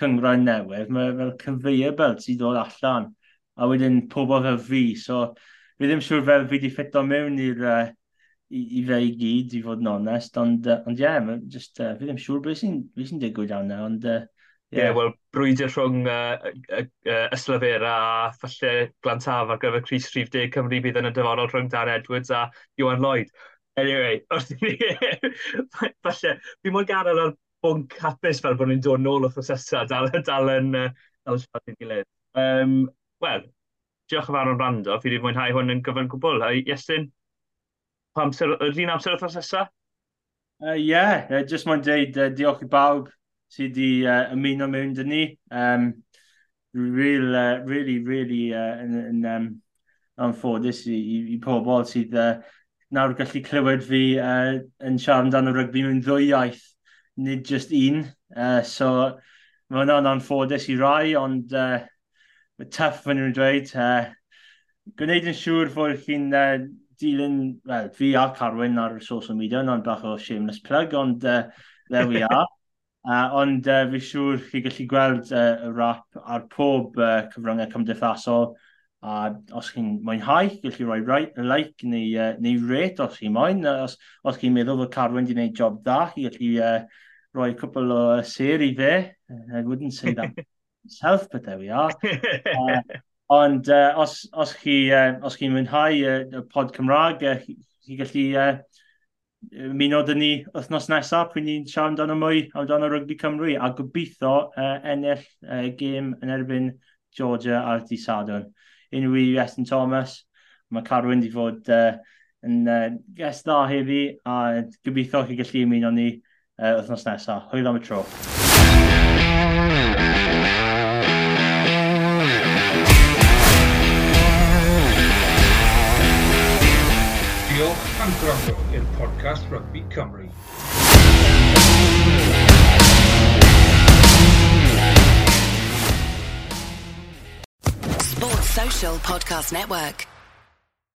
cyngrau newydd, mae fel conveyor belt sydd dod allan. A wedyn pobl fel fi, so fi ddim siŵr fel fi wedi ffito mewn i'r uh, i, i fe i gyd, i fod yn onest, ond, uh, ond ie, yeah, just, uh, fi ddim siŵr beth sy'n sy digwydd iawn na, ond... Uh, yeah. yeah, wel, brwydr rhwng uh, uh, uh, Yslafer a falle Glantaf ar gyfer Cris 30 Cymru bydd yn y dyfodol rhwng Dan Edwards a Iwan Lloyd. Anyway, wrth i ni, falle, fi mwyn gadael ar bwnc hapus fel bod ni'n dod nôl o phrosesau dal, dal yn dal yn gilydd. Um, Wel, diolch yn fawr am rando. Fi wedi mwynhau hwn yn gyfan gwbl. A Iestyn, amser, yr un amser wythnos nesaf? Ie, uh, yeah. uh, just mae'n dweud uh, diolch i bawb sydd wedi uh, ymuno mewn dyn ni. Um, real, uh, really, really uh, yn, yn um, anffodus i, i, i pobl sydd uh, nawr gallu clywed fi uh, yn siarad amdano rygbi mewn ddwy iaith, nid just un. Uh, so mae hwnna'n anffodus i rai, ond uh, mae tuff fan nhw'n dweud. Uh, gwneud yn siŵr fod chi'n uh, dilyn, well, fi a Carwyn ar social media, ond bach o shameless plug, ond uh, there we are. uh, ond uh, fi siŵr chi gallu gweld uh, y rap ar pob uh, cyfryngau cymdeithasol, a os chi'n mwynhau, gallu rhoi right, like neu, uh, neu rate os chi'n moyn. Os, os chi'n meddwl fod Carwyn wedi gwneud job dda, chi gallu uh, rhoi cwpl o ser i fe. I wouldn't say that myself, but there we are. Uh, Ond uh, os, os chi uh, os chi'n mwynhau y uh, pod Cymraeg, uh, chi, chi gallu uh, muno dyn ni wythnos nesaf pwy ni'n siarad amdano mwy amdano Rygbi Cymru a gobeithio uh, ennill uh, gêm yn erbyn Georgia ar di Sadwn. Unrhyw i Weston Thomas, mae Carwyn wedi fod uh, yn uh, gest dda heddi a gobeithio chi gallu ymuno ni uh, wythnos nesaf. Hwyl am y tro. Diolch am gwrando i'r podcast Rugby Cymru. Sports Social Podcast Network.